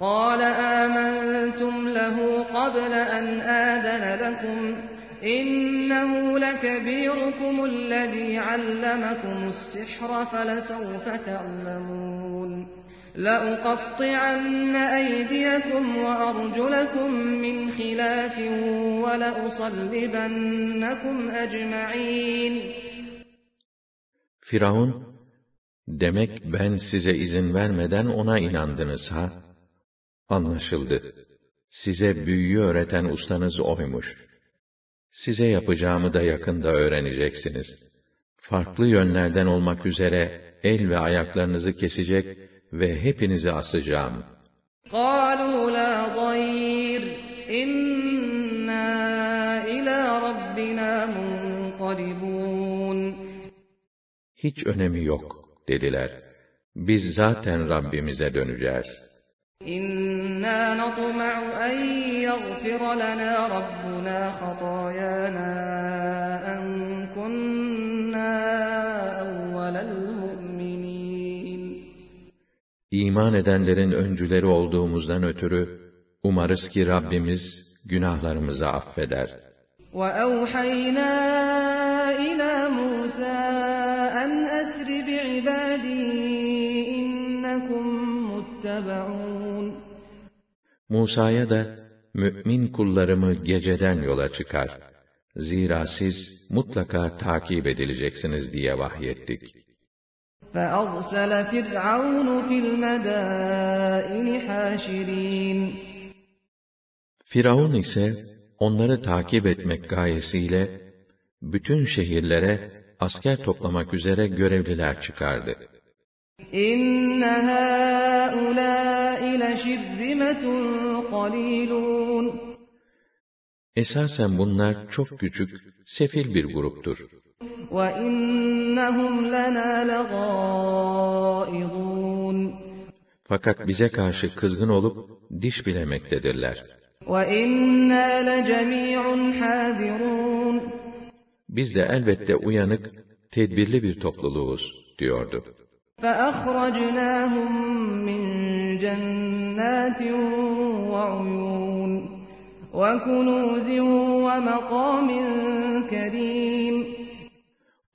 قَالَ آمَنْتُمْ لَهُ قَبْلَ أَنْ آذَنَ لَكُمْ إِنَّهُ لَكَبِيرُكُمُ الَّذِي عَلَّمَكُمُ السِّحْرَ فَلَسَوْفَ تَعْلَمُونَ لَأُقَطِّعَنَّ أَيْدِيَكُمْ وَأَرْجُلَكُم مِّنْ خِلَافٍ وَلَأُصَلِّبَنَّكُمْ أَجْمَعِينَ Firavun, demek ben size izin vermeden ona inandınız ha? Anlaşıldı. Size büyüyü öğreten ustanız oymuş. Size yapacağımı da yakında öğreneceksiniz. Farklı yönlerden olmak üzere el ve ayaklarınızı kesecek ve hepinizi asacağım. قَالُوا لَا ضَيْرَ إِنَّا إِلَى رَبِّنَا مُنقَلِبُونَ Hiç önemi yok, dediler. Biz zaten Rabbimize döneceğiz. إِنَّا نَطْمَعُ أَن يَغْفِرَ لَنَا رَبُّنَا خَطَايَانَا İman edenlerin öncüleri olduğumuzdan ötürü, umarız ki Rabbimiz günahlarımızı affeder. وَأَوْحَيْنَا إِلَى مُوسَىٰ أَنْ أَسْرِ بِعِبَادِي إِنَّكُمْ مُتَّبَعُونَ Musa'ya da, mümin kullarımı geceden yola çıkar. Zira siz mutlaka takip edileceksiniz diye vahyettik. فَأَرْسَلَ فِرْعَوْنُ فِي الْمَدَائِنِ حَاشِرِينَ Firavun ise, onları takip etmek gayesiyle, bütün şehirlere asker toplamak üzere görevliler çıkardı. إِنَّ هَٰؤُلَاءِ لَشِرْذِمَةٌ قَلِيلُونَ Esasen bunlar çok küçük, sefil bir gruptur. وَإِنَّهُمْ لَنَا لَغَائِظُونَ Fakat bize karşı kızgın olup diş bilemektedirler. وَإِنَّا لَجَمِيعٌ حَاذِرُونَ Biz de elbette uyanık, tedbirli bir topluluğuz, diyordu. فَأَخْرَجْنَاهُمْ مِنْ جَنَّاتٍ وَعُيُونٍ وَكُنُوزٍ وَمَقَامٍ كَرِيمٍ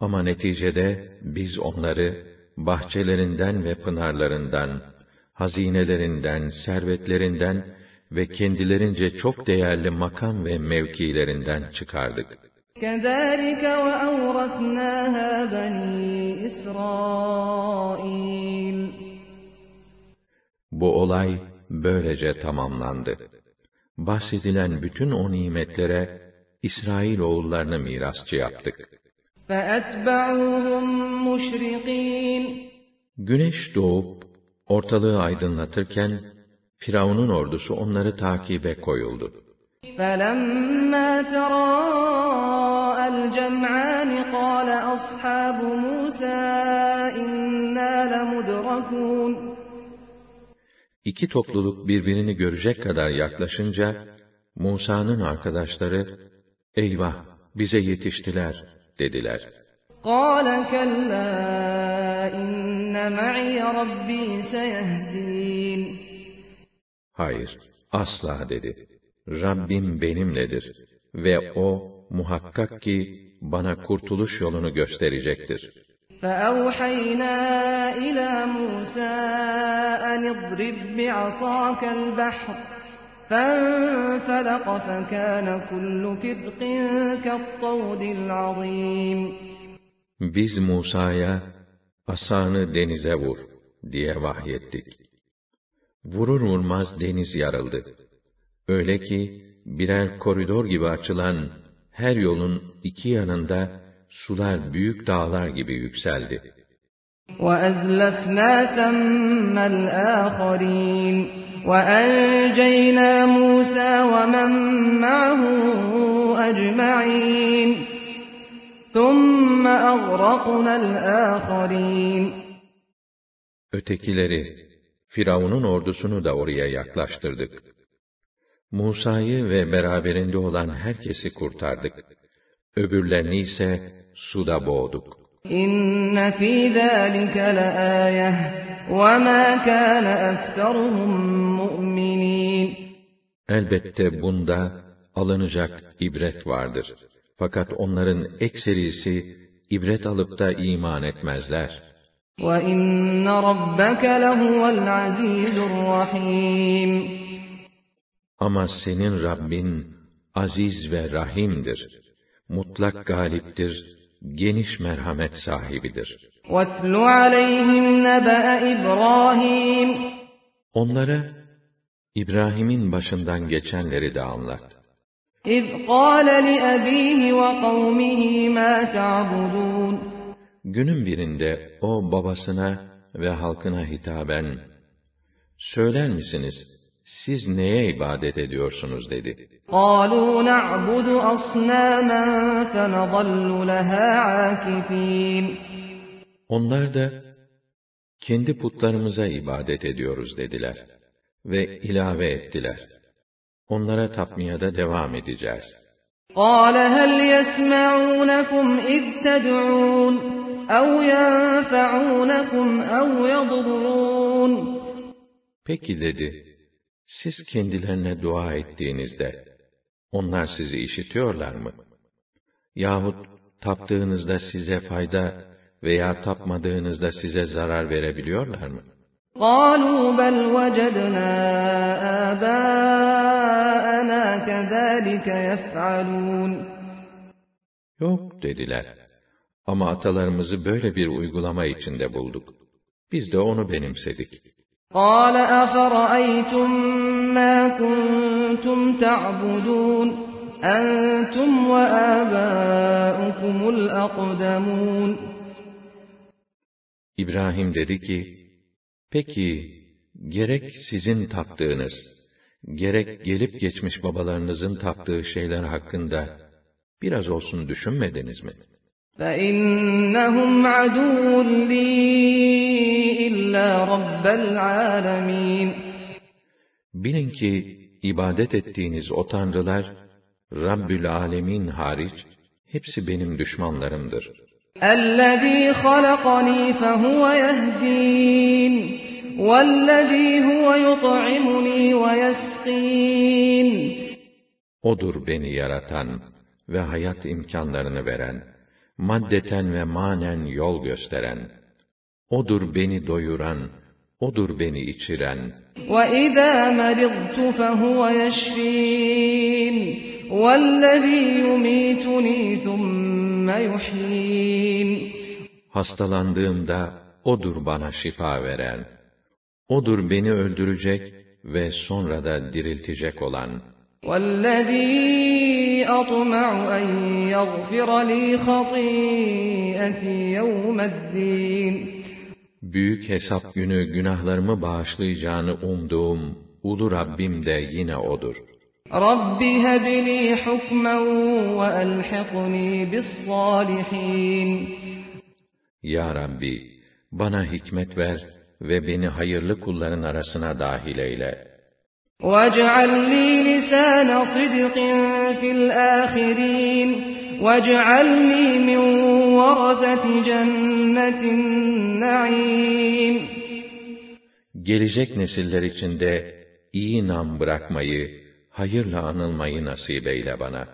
Ama neticede biz onları bahçelerinden ve pınarlarından, hazinelerinden, servetlerinden ve kendilerince çok değerli makam ve mevkilerinden çıkardık. كَذَٰلِكَ وَأَوْرَثْنَاهَا بَنِي إِسْرَائِيلَ Bu olay böylece tamamlandı. Bahsedilen bütün o nimetlere İsrail oğullarını mirasçı yaptık. فَأَتْبَعُوهُمْ مُشْرِقِينَ Güneş doğup ortalığı aydınlatırken Firavun'un ordusu onları takibe koyuldu. فَلَمَّا تَرَاءَى الْجَمْعَانِ قَالَ أَصْحَابُ مُوسَىٰ إِنَّا لَمُدْرَكُونَ İki topluluk birbirini görecek kadar yaklaşınca, Musa'nın arkadaşları, eyvah bize yetiştiler, dediler. قَالَ كَلَّا إِنَّ مَعِيَ رَبِّي سَيَهْدِينِ Hayır, Asla dedi. Rabbim benimledir ve o muhakkak ki bana kurtuluş yolunu gösterecektir. فأوحينا إلى موسى أن اضرب بعصاك البحر فانفلق فكان كل فرق كالطود العظيم Biz Musa'ya asanı denize vur diye vahyettik. Vurur vurmaz deniz yarıldı. Öyle ki birer koridor gibi açılan her yolun iki yanında sular büyük dağlar gibi yükseldi. وَأَزْلَفْنَا ثَمَّ الْآخَرِينَ وَأَنْجَيْنَا مُوسَى وَمَنْ مَعَهُ أَجْمَعِينَ ثُمَّ أَغْرَقْنَا الْآخَرِينَ Ötekileri, Firavun'un ordusunu da oraya yaklaştırdık. Musa'yı ve beraberinde olan herkesi kurtardık. Öbürlerini ise suda boğduk. İnne fî zâlike leâyeh ve mâ kâne ekseruhum mu'minîn. Elbette bunda alınacak ibret vardır. Fakat onların ekserisi ibret alıp da iman etmezler. وَإِنَّ رَبَّكَ لَهُوَ الْعَزِيزُ الرَّحِيمُ Ama senin Rabbin aziz ve rahimdir. Mutlak galiptir, geniş merhamet sahibidir. وَاتْلُ عَلَيْهِمْ نَبَأَ إِبْرَاهِيمَ Onlara İbrahim'in başından geçenleri de anlat. إِذْ قَالَ لِأَبِيهِ وَقَوْمِهِ مَا تَعْبُدُونَ Günün birinde o babasına ve halkına hitaben, Söyler misiniz, siz neye ibadet ediyorsunuz dedi. قَالُوا نَعْبُدُ أَصْنَامًا فَنَظَلُّ لَهَا عَاكِفِينَ Onlar da, kendi putlarımıza ibadet ediyoruz dediler. Ve ilave ettiler. Onlara tapmaya da devam edeceğiz. قَالَ هَلْ يَسْمَعُونَكُمْ إِذْ تَدْعُونَ أَوْ يَنفَعُونَكُمْ أَوْ يَضُرُّونَ Peki dedi, siz kendilerine dua ettiğinizde, onlar sizi işitiyorlar mı? Yahut taptığınızda size fayda veya tapmadığınızda size zarar verebiliyorlar mı? قَالُوا بَلْ وَجَدْنَا آبَاءَنَا كَذَٰلِكَ يَفْعَلُونَ Yok dediler. Ama atalarımızı böyle bir uygulama içinde bulduk. Biz de onu benimsedik. قَالَ أَفَرَأَيْتُم مَّا كُنتُمْ تَعْبُدُونَ أَنتُمْ وَآبَاؤُكُمُ الْأَقْدَمُونَ İbrahim dedi ki, Peki, gerek sizin taptığınız, gerek gelip geçmiş babalarınızın taptığı şeyler hakkında biraz olsun düşünmediniz mi? فَإِنَّهُمْ عَدُوٌّ لِّي إِلَّا رَبَّ الْعَالَمِينَ Bilin ki, ibadet ettiğiniz o tanrılar, Rabbül Alemin hariç, hepsi benim düşmanlarımdır. الَّذ۪ي خَلَقَنِي فَهُوَ يَهْد۪ينَ وَالَّذ۪ي هُوَ يُطْعِمُنِي وَيَسْق۪ينَ O'dur beni yaratan ve hayat imkanlarını veren, maddeten ve manen yol gösteren. O'dur beni doyuran, O'dur beni içiren. وَإِذَا مَرِضْتُ فَهُوَ يَشْفِينِ وَالَّذ۪ي يُمِيتُنِي ثُمَّ يُحْيِينِ Hastalandığımda O'dur bana şifa veren. O'dur beni öldürecek ve sonra da diriltecek olan. وَالَّذ۪ي أَطْمَعُ أَنْ يَغْفِرَ لِي خَطِيئَتِي يَوْمَ الدِّينِ Büyük hesap günü günahlarımı bağışlayacağını umduğum Ulu Rabbim de yine O'dur. رَبِّ هَبْ لِي حُكْمًا وَأَلْحِقْنِي بِالصَّالِحِينَ Ya Rabbi, bana hikmet ver ve beni hayırlı kulların arasına dahil eyle. وَاجْعَلْ لِي لِسَانَ صِدْقٍ فِي الْآخِرِينَ وَاجْعَلْنِي مِنْ وَرَثَةِ جَنَّةِ النَّعِيمِ Gelecek nesiller içinde iyi nam bırakmayı, hayırla anılmayı nasip eyle bana.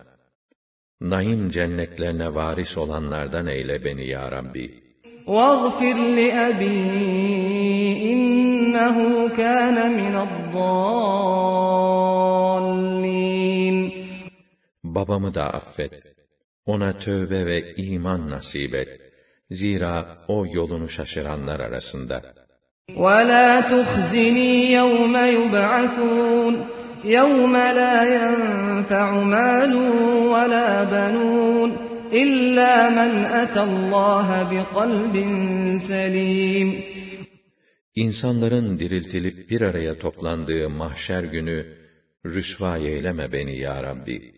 Naim cennetlerine varis olanlardan eyle beni ya Rabbi. واغفر لأبي إنه كان من الضالين Babamı da affet. Ona tövbe ve iman nasip et. Zira o yolunu şaşıranlar arasında. ولا تخزني يوم يبعثون يوم لا ينفع مال ولا بنون إلا من أتى الله بقلب سليم İnsanların diriltilip bir araya toplandığı mahşer günü rüsva eyleme beni ya Rabbi.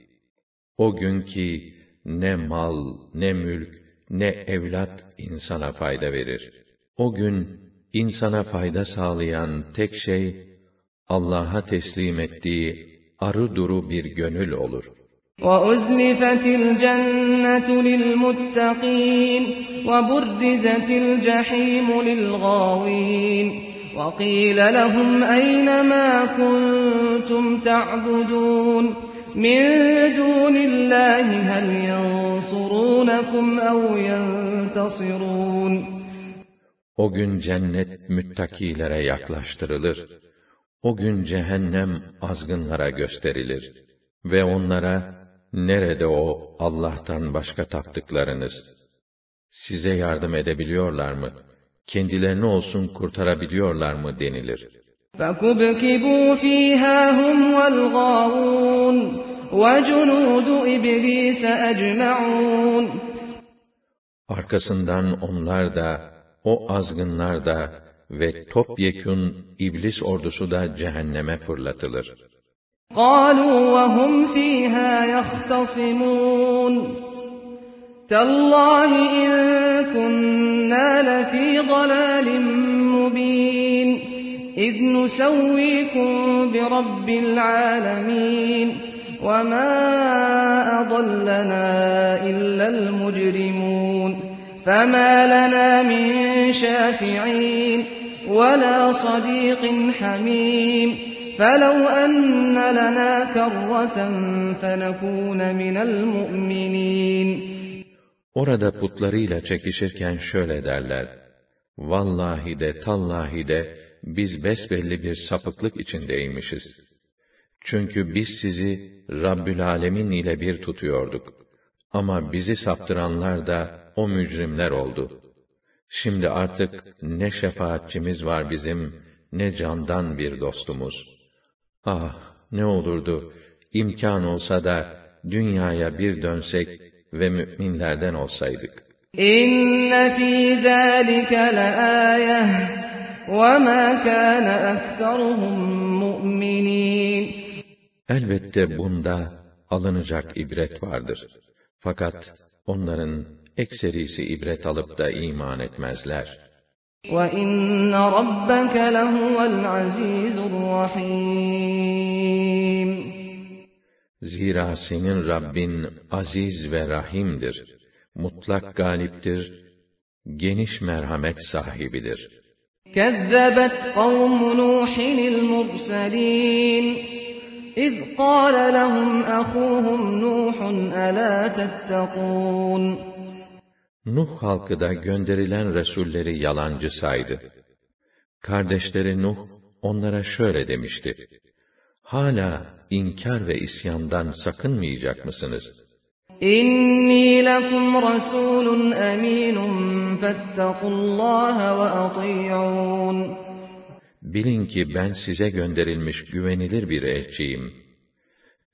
O gün ki ne mal, ne mülk, ne evlat insana fayda verir. O gün insana fayda sağlayan tek şey Allah'a teslim ettiği arı duru bir gönül olur. وأزلفت الجنة للمتقين وبرزت الجحيم للغاوين وقيل لهم أين ما كنتم تعبدون min dunillahi hel yansurunakum ev yentasirun. O gün cennet müttakilere yaklaştırılır. O gün cehennem azgınlara gösterilir. Ve onlara, nerede o Allah'tan başka taptıklarınız? Size yardım edebiliyorlar mı? Kendilerini olsun kurtarabiliyorlar mı denilir.'' فكبكبوا فيها هم والغاوون وجنود إبليس أجمعون Arkasından onlar da, o azgınlar da ve topyekün iblis ordusu da cehenneme fırlatılır. قالوا وهم فيها يختصمون تالله إن كنا لفي ضلال مبين إذ نسويكم برب العالمين وما أضلنا إلا المجرمون فما لنا من شافعين ولا صديق حميم فلو أن لنا كرة فنكون من المؤمنين Orada putlarıyla çekişirken şöyle derler. Vallahi de tallahi de biz besbelli bir sapıklık içindeymişiz. Çünkü biz sizi Rabbül Alemin ile bir tutuyorduk. Ama bizi saptıranlar da o mücrimler oldu. Şimdi artık ne şefaatçimiz var bizim, ne candan bir dostumuz. Ah, ne olurdu, imkan olsa da dünyaya bir dönsek ve müminlerden olsaydık. İnne fî zâlike leâyeh وما كان أكثرهم مؤمنين Elbette bunda alınacak ibret vardır. Fakat onların ekserisi ibret alıp da iman etmezler. وَإِنَّ رَبَّكَ لَهُوَ الْعَزِيزُ الرَّحِيمُ Zira senin Rabbin aziz ve rahimdir. Mutlak galiptir, geniş merhamet sahibidir. كذبت قوم نوح المرسلين إذ قال لهم أخوهم نوح ألا تتقون Nuh halkı da gönderilen resulleri yalancı saydı. Kardeşleri Nuh onlara şöyle demişti. Hala inkar ve isyandan sakınmayacak mısınız? إني لكم رسول أمين فاتقوا الله وأطيعون Bilin ki ben size gönderilmiş güvenilir bir elçiyim.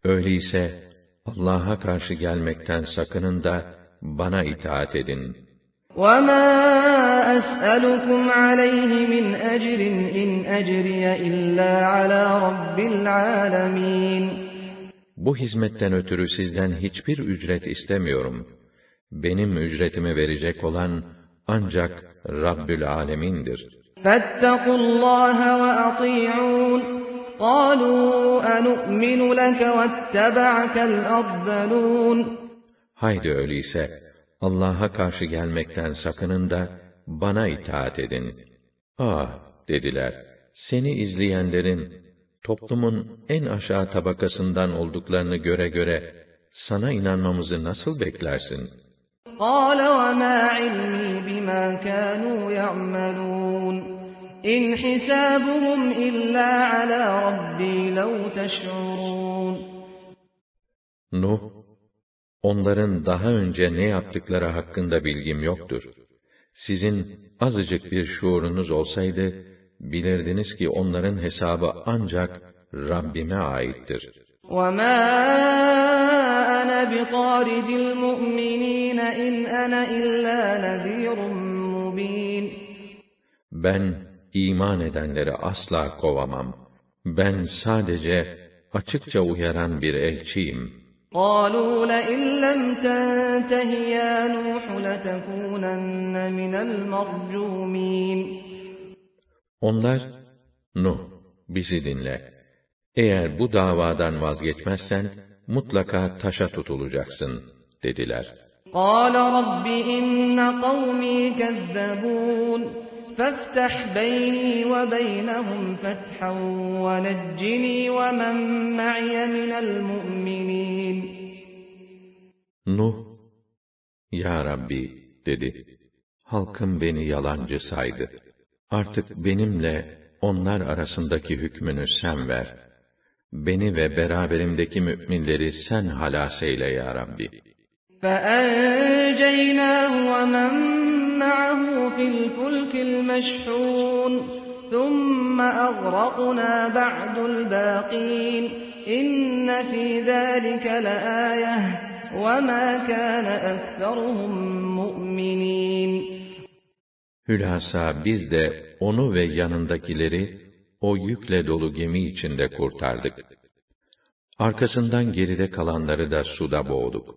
Öyleyse Allah'a karşı gelmekten sakının da bana itaat edin. وما أسألكم عليه من أجر إن أجري إلا على رب العالمين Bu hizmetten ötürü sizden hiçbir ücret istemiyorum. Benim ücretimi verecek olan ancak Rabbül Alemin'dir. فاتقوا الله وأطيعون قالوا أنؤمن لك واتبعك الأرذلون Haydi öyleyse Allah'a karşı gelmekten sakının da bana itaat edin. Ah dediler, seni izleyenlerin toplumun en aşağı tabakasından olduklarını göre göre sana inanmamızı nasıl beklersin? قال وما علمي بما كانوا يعملون إن حسابهم إلا على ربي لو تشعرون Nuh, onların daha önce ne yaptıkları hakkında bilgim yoktur. Sizin azıcık bir şuurunuz olsaydı, bilirdiniz ki onların hesabı ancak Rabbime aittir. وَمَا أَنَا بِطَارِدِ الْمُؤْمِنِينَ إِنْ أَنَا إِلَّا نَذِيرٌ مُّبِينٌ Ben iman edenleri asla kovamam. Ben sadece açıkça uyaran bir elçiyim. قالوا لئن لم تنته يا نوح لتكونن من المرجومين Onlar, Nuh, bizi dinle. Eğer bu davadan vazgeçmezsen, mutlaka taşa tutulacaksın, dediler. قال رب إن قومي كذبون فافتح بيني وبينهم فتحا ونجني ومن معي من المؤمنين Nuh, Ya Rabbi, dedi. Halkım beni yalancı saydı. Artık benimle onlar arasındaki hükmünü sen ver. Beni ve beraberimdeki müminleri sen halas eyle ya Rabbi. فأنجيناه ومن معه في الفلك المشحون ثم أغرقنا بعد الباقين إن في ذلك لآية وما كان أكثرهم مؤمنين Hülasa biz de onu ve yanındakileri o yükle dolu gemi içinde kurtardık. Arkasından geride kalanları da suda boğduk.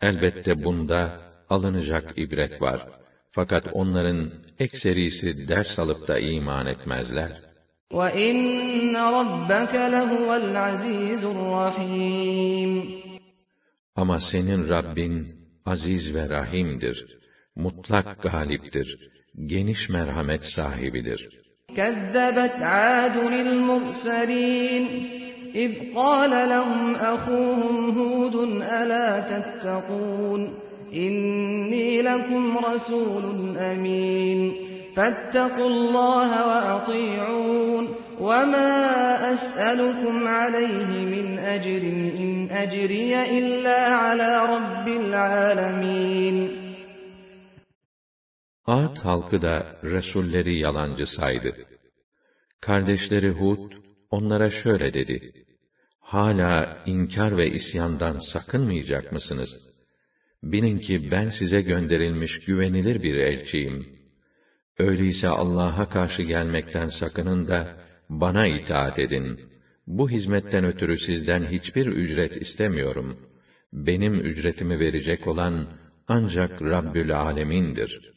Elbette bunda alınacak ibret var. Fakat onların ekserisi ders alıp da iman etmezler. وَإِنَّ رَبَّكَ لَهُوَ الْعَزِيزُ الرَّحِيمُ Ama senin Rabbin aziz ve rahimdir. Mutlak galiptir. Geniş merhamet sahibidir. كذبت عاد المرسلين إذ قال لهم أخوهم هود ألا تتقون إني لكم رسول أمين فاتقوا الله وأطيعون وما أسألكم عليه من أجر إن أجري إلا على رب العالمين Ad halkı da Resulleri yalancı saydı. Kardeşleri Hud, onlara şöyle dedi. Hala inkar ve isyandan sakınmayacak mısınız? Bilin ki ben size gönderilmiş güvenilir bir elçiyim. Öyleyse Allah'a karşı gelmekten sakının da bana itaat edin. Bu hizmetten ötürü sizden hiçbir ücret istemiyorum. Benim ücretimi verecek olan ancak Rabbül Alemin'dir.''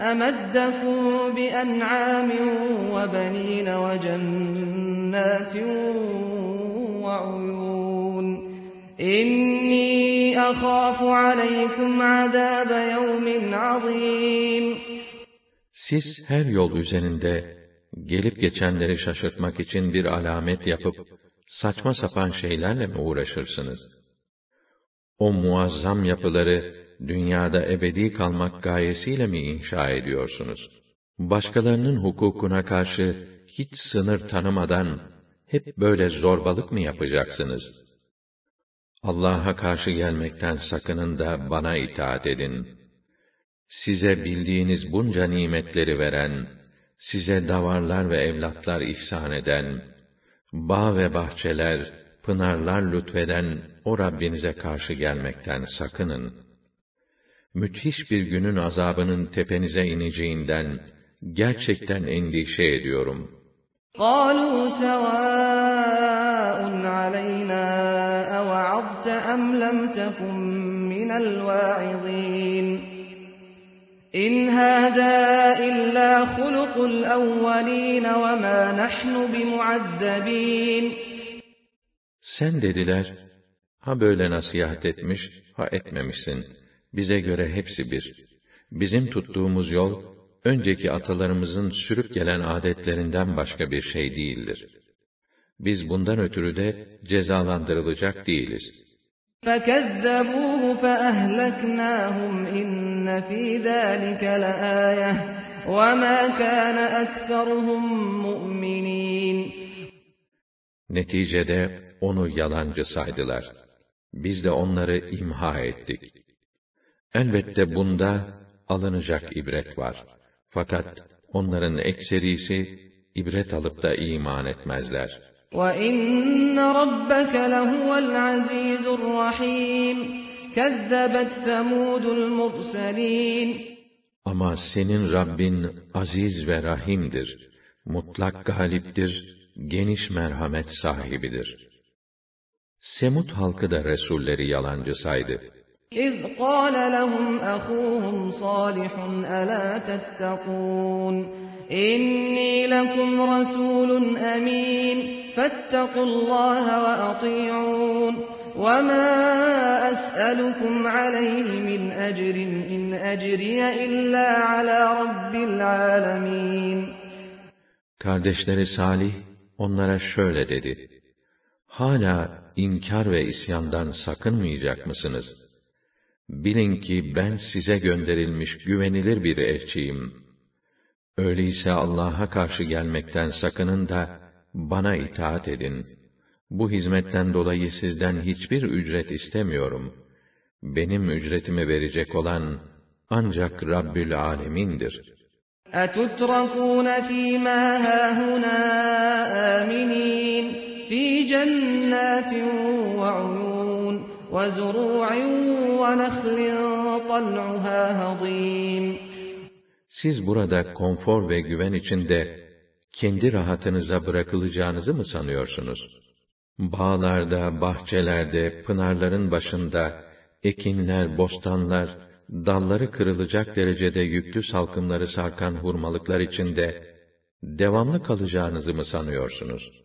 أمدكم بأنعام وبنين وجنات وعيون إني أخاف عليكم عذاب يوم عظيم Siz her yol üzerinde gelip geçenleri şaşırtmak için bir alamet yapıp saçma sapan şeylerle mi uğraşırsınız? O muazzam yapıları dünyada ebedi kalmak gayesiyle mi inşa ediyorsunuz? Başkalarının hukukuna karşı hiç sınır tanımadan hep böyle zorbalık mı yapacaksınız? Allah'a karşı gelmekten sakının da bana itaat edin. Size bildiğiniz bunca nimetleri veren, size davarlar ve evlatlar ihsan eden, bağ ve bahçeler, pınarlar lütfeden o Rabbinize karşı gelmekten sakının Müthiş bir günün azabının tepenize ineceğinden gerçekten endişe ediyorum. قالوا سواء علينا أوعظت أم لم تكن من من الواعظين إن هذا إلا خلق الأولين وما نحن بمعذبين Sen dediler, ha böyle nasihat etmiş, ha etmemişsin. Bize göre hepsi bir. Bizim tuttuğumuz yol, önceki atalarımızın sürüp gelen adetlerinden başka bir şey değildir. Biz bundan ötürü de cezalandırılacak değiliz. فكذبوه فأهلكناهم إن في ذلك لآية وما كان أكثرهم مؤمنين Neticede onu yalancı saydılar. Biz de onları imha ettik. Elbette bunda alınacak ibret var. Fakat onların ekserisi ibret alıp da iman etmezler. وَإِنَّ رَبَّكَ لَهُوَ الْعَزِيزُ الرَّحِيمُ كَذَّبَتْ ثَمُودُ الْمُرْسَلِينَ Ama senin Rabbin aziz ve rahimdir. Mutlak galiptir, geniş merhamet sahibidir. Semut halkı da Resulleri yalancı saydı. إِذْ قَالَ لَهُمْ أَخُوهُمْ صَالِحٌ أَلَا تَتَّقُونَ إِنِّي لَكُمْ رَسُولٌ أَمِينٌ فَاتَّقُوا اللَّهَ وَأَطِيعُونِ وَمَا أَسْأَلُكُمْ عَلَيْهِ مِنْ أَجْرٍ إِنْ أَجْرِيَ إِلَّا عَلَى رَبِّ الْعَالَمِينَ Kardeşleri Salih onlara şöyle dedi. Hala inkar ve isyandan sakınmayacak mısınız? Bilin ki ben size gönderilmiş güvenilir bir elçiyim. Öyleyse Allah'a karşı gelmekten sakının da bana itaat edin. Bu hizmetten dolayı sizden hiçbir ücret istemiyorum. Benim ücretimi verecek olan ancak Rabbül Alemin'dir.'' أتتركون فيما هاهنا آمنين في جنات وعيون وزروع ونخل طلعها هضيم Siz burada konfor ve güven içinde kendi rahatınıza bırakılacağınızı mı sanıyorsunuz? Bağlarda, bahçelerde, pınarların başında, ekinler, bostanlar, dalları kırılacak derecede yüklü salkımları sarkan hurmalıklar içinde devamlı kalacağınızı mı sanıyorsunuz?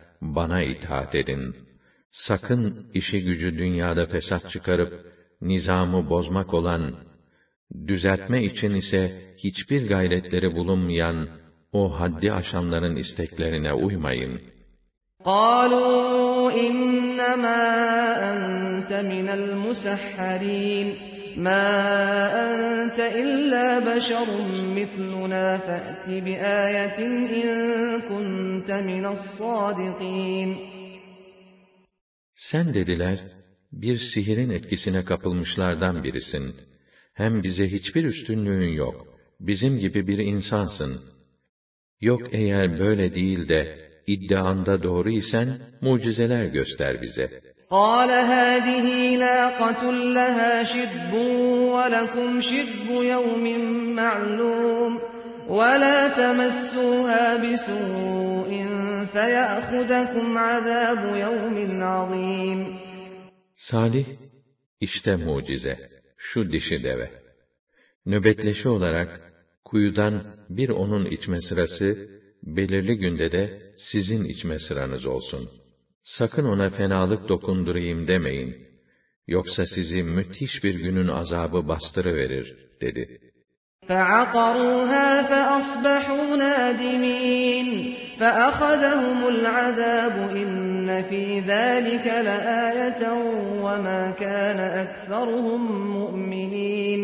bana itaat edin. Sakın işi gücü dünyada fesat çıkarıp nizamı bozmak olan, düzeltme için ise hiçbir gayretleri bulunmayan o haddi aşanların isteklerine uymayın. قَالُوا إِنَّمَا أَنْتَ مِنَ الْمُسَحَّرِينَ مَا أَنْتَ إِلَّا بَشَرٌ مِثْلُنَا فَأْتِ بِآيَةٍ إِن كُنْتَ مِنَ الصَّادِقِينَ Sen dediler, bir sihirin etkisine kapılmışlardan birisin. Hem bize hiçbir üstünlüğün yok. Bizim gibi bir insansın. Yok eğer böyle değil de, iddianda doğru isen, mucizeler göster bize. قَالَ هَٰذِهِ نَاقَةٌ لَهَا شِرْبٌ وَلَكُمْ شِرْبُ يَوْمٍ مَّعْلُومٍ وَلَا تَمَسُّوهَا بِسُوءٍ فَيَأْخُذَكُمْ عَذَابُ يَوْمٍ عَظِيمٍ Salih, işte mucize, şu dişi deve. Nöbetleşi olarak, kuyudan bir onun içme sırası, belirli günde de sizin içme sıranız olsun. Sakın ona fenalık dokundurayım demeyin. Yoksa sizi müthiş bir günün azabı bastırıverir, dedi. فَعَقَرُوهَا فَأَصْبَحُوا نَادِمِينَ فَأَخَذَهُمُ الْعَذَابُ إِنَّ فِي ذَٰلِكَ لَآيَةً وَمَا كَانَ أَكْثَرُهُم مُّؤْمِنِينَ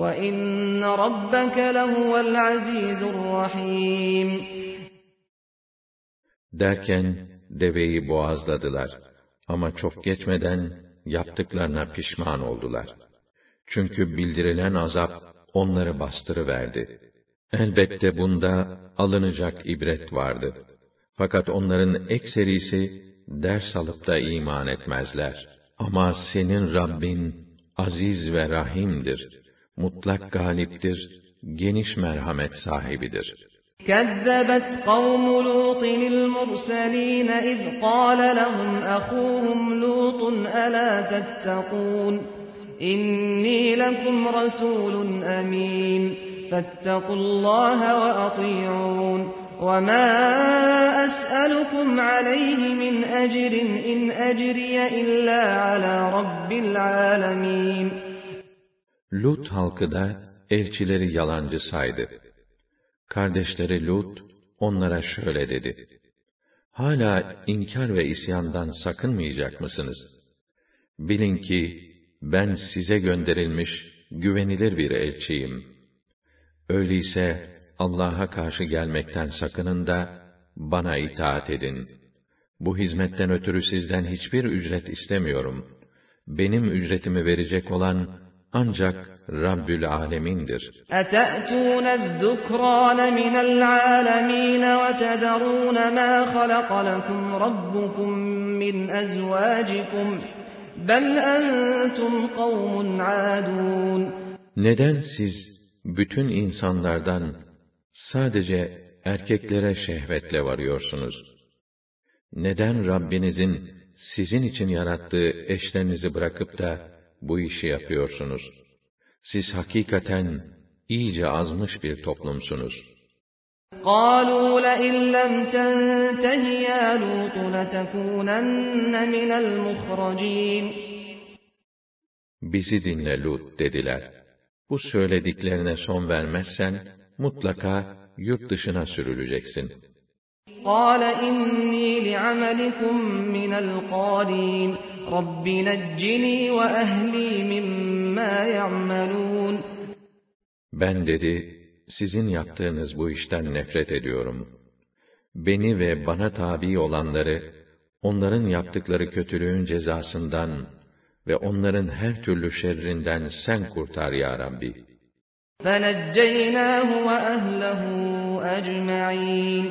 وَإِنَّ رَبَّكَ لَهُوَ الْعَزِيزُ الرَّحِيمُ Derken deveyi boğazladılar. Ama çok geçmeden yaptıklarına pişman oldular. Çünkü bildirilen azap onları bastırıverdi. Elbette bunda alınacak ibret vardı. Fakat onların ekserisi ders alıp da iman etmezler. Ama senin Rabbin aziz ve rahimdir. Mutlak galiptir, geniş merhamet sahibidir. كذبت قوم لوط المرسلين إذ قال لهم أخوهم لوط ألا تتقون إني لكم رسول أمين فاتقوا الله وأطيعون وما أسألكم عليه من أجر إن أجري إلا على رب العالمين Lut halkı da elçileri yalancı saydı. Kardeşleri Lut onlara şöyle dedi. Hala inkar ve isyandan sakınmayacak mısınız? Bilin ki ben size gönderilmiş güvenilir bir elçiyim. Öyleyse Allah'a karşı gelmekten sakının da bana itaat edin. Bu hizmetten ötürü sizden hiçbir ücret istemiyorum. Benim ücretimi verecek olan ancak Rabbül Alemin'dir. أَتَأْتُونَ الذُّكْرَانَ مِنَ الْعَالَمِينَ وَتَذَرُونَ مَا خَلَقَ لَكُمْ رَبُّكُمْ مِنْ أَزْوَاجِكُمْ بَلْ أَنْتُمْ قَوْمٌ عَادُونَ Neden siz bütün insanlardan sadece erkeklere şehvetle varıyorsunuz? Neden Rabbinizin sizin için yarattığı eşlerinizi bırakıp da bu işi yapıyorsunuz? Siz hakikaten iyice azmış bir toplumsunuz. قالوا لئن لم تنته يا لوط لتكونن من المخرجين Bizi dinle Lut dediler. Bu söylediklerine son vermezsen mutlaka yurt dışına sürüleceksin. قال إني لعملكم من القالين رب نجني وأهلي مما يعملون Ben dedi, sizin yaptığınız bu işten nefret ediyorum. Beni ve bana tabi olanları, onların yaptıkları kötülüğün cezasından ve onların her türlü şerrinden sen kurtar ya Rabbi. فنجيناه وأهله أجمعين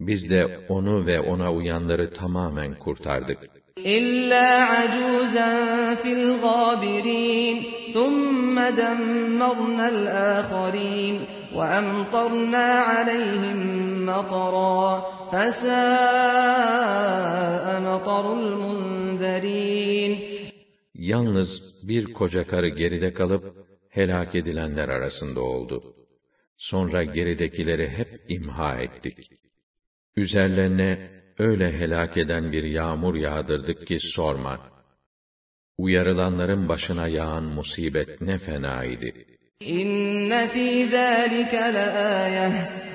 Biz de onu ve ona uyanları tamamen kurtardık. إلا عجوزا في الغابرين ثم دمرنا الآخرين وأمطرنا عليهم مطرا فساء مطر المنذرين Yalnız bir koca karı geride kalıp helak edilenler arasında oldu. Sonra geridekileri hep imha ettik. Üzerlerine öyle helak eden bir yağmur yağdırdık ki sorma. Uyarılanların başına yağan musibet ne fena idi. İnne fî zâlike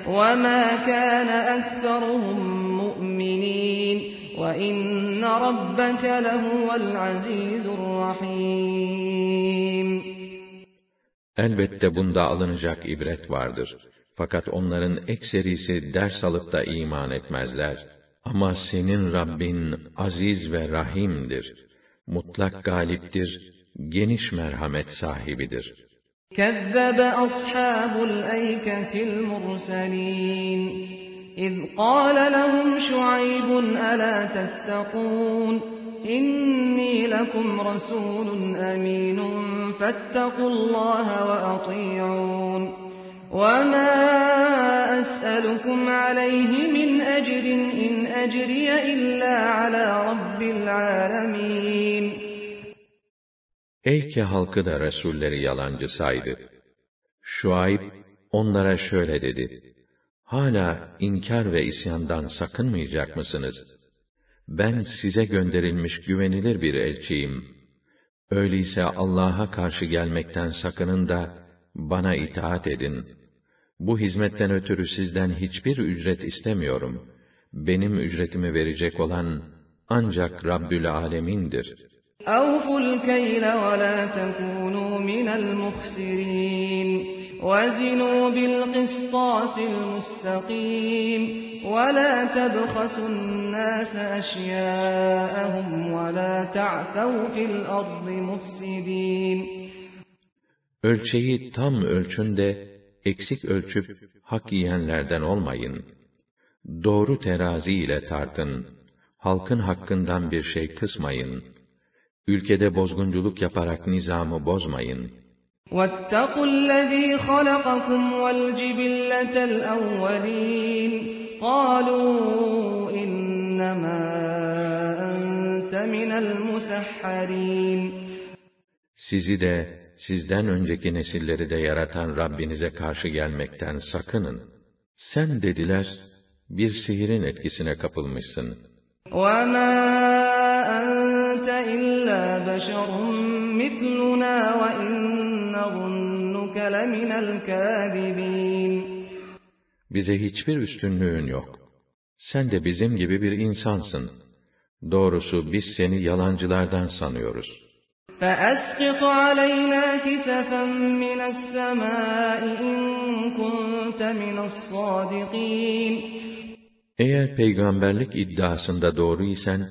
ve mâ kâne ekseruhum mu'minîn ve inne rabbeke lehuvel azîzurrahîm. Elbette bunda alınacak ibret vardır. Fakat onların ekserisi ders alıp da iman etmezler. Ama senin Rabbin aziz ve rahimdir. Mutlak galiptir, geniş merhamet sahibidir. كذب أصحاب الأيكة المرسلين إذ قال لهم شعيب ألا تتقون إني لكم رسول أمين فاتقوا الله وأطيعون وما أسألكم عليه من أجر إن أجري إلا على رب العالمين Eyke halkı da Resulleri yalancı saydı. Şuayb onlara şöyle dedi. Hala inkar ve isyandan sakınmayacak mısınız? Ben size gönderilmiş güvenilir bir elçiyim. Öyleyse Allah'a karşı gelmekten sakının da bana itaat edin. Bu hizmetten ötürü sizden hiçbir ücret istemiyorum. Benim ücretimi verecek olan ancak Rabbül Alemin'dir.'' أوفوا الكيل ولا تكونوا من المخسرين وزنوا بالقسطاس المستقيم ولا تبخسوا الناس أشياءهم ولا تعثوا في الأرض مفسدين Ölçeyi tam ölçün de, eksik ölçüp, hak yiyenlerden olmayın. Doğru terazi ile tartın. Halkın hakkından bir şey kısmayın. Ülkede bozgunculuk yaparak nizamı bozmayın. وَاتَّقُوا الَّذ۪ي خَلَقَكُمْ وَالْجِبِلَّةَ الْأَوَّلِينَ قَالُوا إِنَّمَا أَنْتَ مِنَ الْمُسَحَّرِينَ Sizi de, sizden önceki nesilleri de yaratan Rabbinize karşı gelmekten sakının. Sen dediler, bir sihirin etkisine kapılmışsın. وَمَا أَنْتَ إِلَّا بَشَرٌ مِثْلُنَا وَإِنْ نَظُنُّكَ لَمِنَ الْكَاذِبِينَ Bize hiçbir üstünlüğün yok. Sen de bizim gibi bir insansın. Doğrusu biz seni yalancılardan sanıyoruz.'' فأسقط علينا كسفا من السماء إن كنت من الصادقين Eğer peygamberlik iddiasında doğru isen,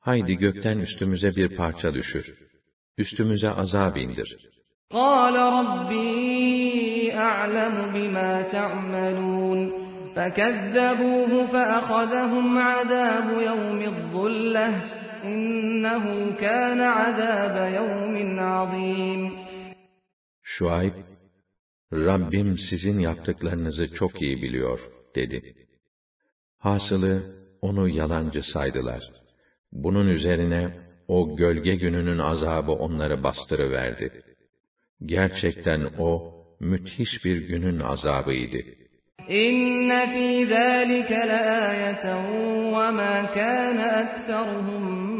haydi gökten üstümüze bir parça düşür. Üstümüze azab indir. قال ربي أعلم بما تعملون فكذبوه فأخذهم عذاب يوم الظلة İnnehu kâne azâbe yevmin azîm. Şuayb, Rabbim sizin yaptıklarınızı çok iyi biliyor, dedi. Hasılı, onu yalancı saydılar. Bunun üzerine, o gölge gününün azabı onları bastırıverdi. Gerçekten o, müthiş bir günün azabıydı. İnne fî zâlike leâyeten ve mâ kâne ekteruhum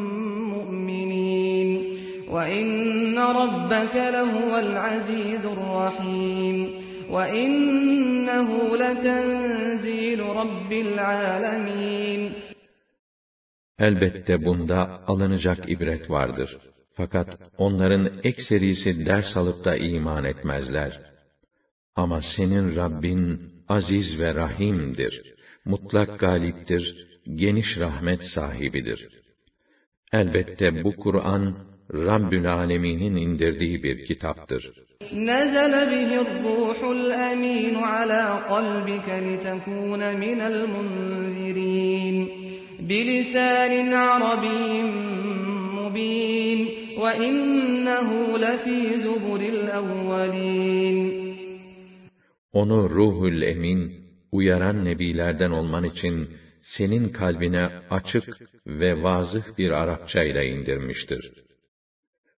وَإِنَّ رَبَّكَ لَهُوَ الْعَزِيزُ الرَّحِيمُ وَإِنَّهُ لَتَنزِيلُ رَبِّ الْعَالَمِينَ Elbette bunda alınacak ibret vardır. Fakat onların ekserisi ders alıp da iman etmezler. Ama senin Rabbin aziz ve rahimdir. Mutlak galiptir, geniş rahmet sahibidir. Elbette bu Kur'an Rabbül Alemin'in indirdiği bir kitaptır. Bihir ruhul emin ala kalbike litekune minel munzirin. Bilisanin arabiyyin mubin ve innehu lefî zuburil evvelin. Onu ruhul emin, uyaran nebilerden olman için senin kalbine açık ve vazıh bir Arapça ile indirmiştir.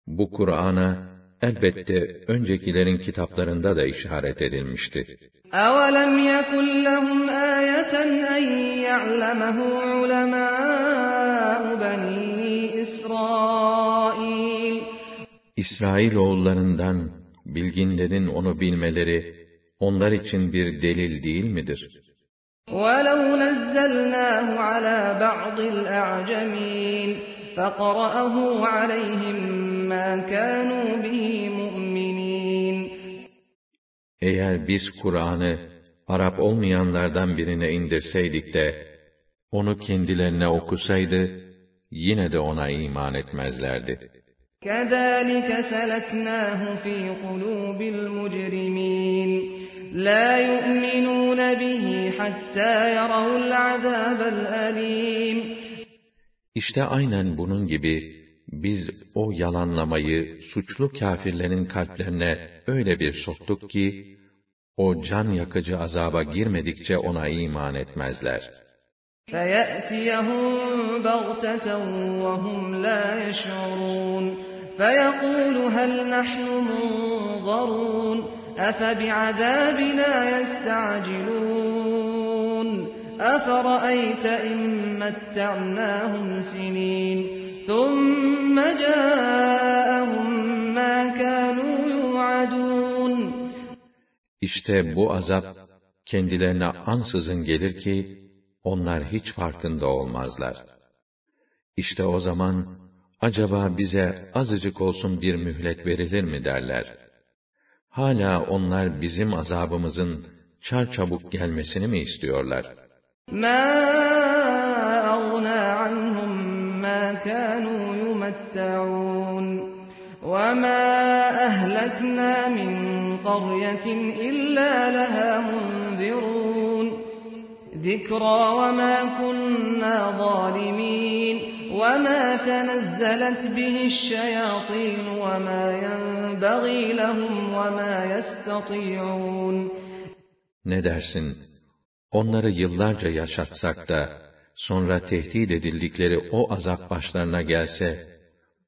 Bu Kur'an'a elbette öncekilerin kitaplarında da işaret edilmişti. أَوَلَمْ يَكُنْ لَهُمْ آيَةً أَنْ يَعْلَمَهُ عُلَمَاءُ بَنِي إِسْرَائِيلَ İsrail oğullarından bilginlerin onu bilmeleri onlar için bir delil değil midir? وَلَوْ نَزَّلْنَاهُ عَلَى بَعْضِ الْأَعْجَمِينَ فَقَرَأَهُ عَلَيْهِمْ eğer biz Kur'an'ı Arap olmayanlardan birine indirseydik de onu kendilerine okusaydı yine de ona iman etmezlerdi. كَذَٰلِكَ سَلَكْنَاهُ ف۪ي قُلُوبِ الْمُجْرِمِينَ لَا يُؤْمِنُونَ بِهِ حَتَّى يَرَوُا الْعَذَابَ الْأَلِيمِ İşte aynen bunun gibi biz o yalanlamayı suçlu kâfirlerin kalplerine öyle bir soktuk ki, o can yakıcı azaba girmedikçe ona iman etmezler. فَيَأْتِيَهُمْ بَغْتَةً وَهُمْ لَا يَشْعُرُونَ فَيَقُولُ هَلْ نَحْنُ مُنظَرُونَ أَفَبِعَذَابِنَا يَسْتَعْجِلُونَ أَفَرَأَيْتَ إِن مَّتَّعْنَاهُمْ سِنِينَ ثُمَّ جَاءَهُم مَّا كَانُوا يُوعَدُونَ İşte bu azap kendilerine ansızın gelir ki onlar hiç farkında olmazlar. İşte o zaman acaba bize azıcık olsun bir mühlet verilir mi derler. Hala onlar bizim azabımızın çarçabuk gelmesini mi istiyorlar? مَا كانوا يمتعون وما أهلكنا من قرية إلا لها منذرون ذكرى وما كنا ظالمين وما تنزلت به الشياطين وما ينبغي لهم وما يستطيعون Ne dersin? Onları yıllarca yaşatsak da, sonra tehdit edildikleri o azap başlarına gelse,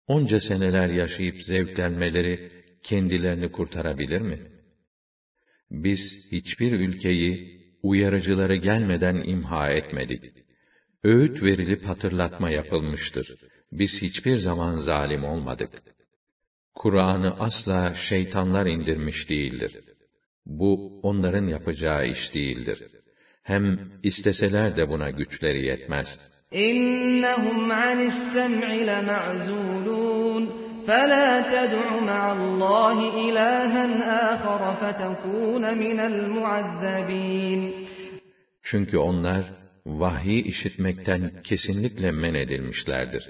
onca seneler yaşayıp zevklenmeleri kendilerini kurtarabilir mi? Biz hiçbir ülkeyi uyarıcıları gelmeden imha etmedik. Öğüt verilip hatırlatma yapılmıştır. Biz hiçbir zaman zalim olmadık. Kur'an'ı asla şeytanlar indirmiş değildir. Bu onların yapacağı iş değildir. Hem isteseler de buna güçleri yetmez. İnnehum anis sem'i lema'zulun فَلَا تَدْعُ مَعَ اللّٰهِ إِلَٰهًا آخَرَ فَتَكُونَ مِنَ الْمُعَذَّبِينَ Çünkü onlar, vahyi işitmekten kesinlikle men edilmişlerdir.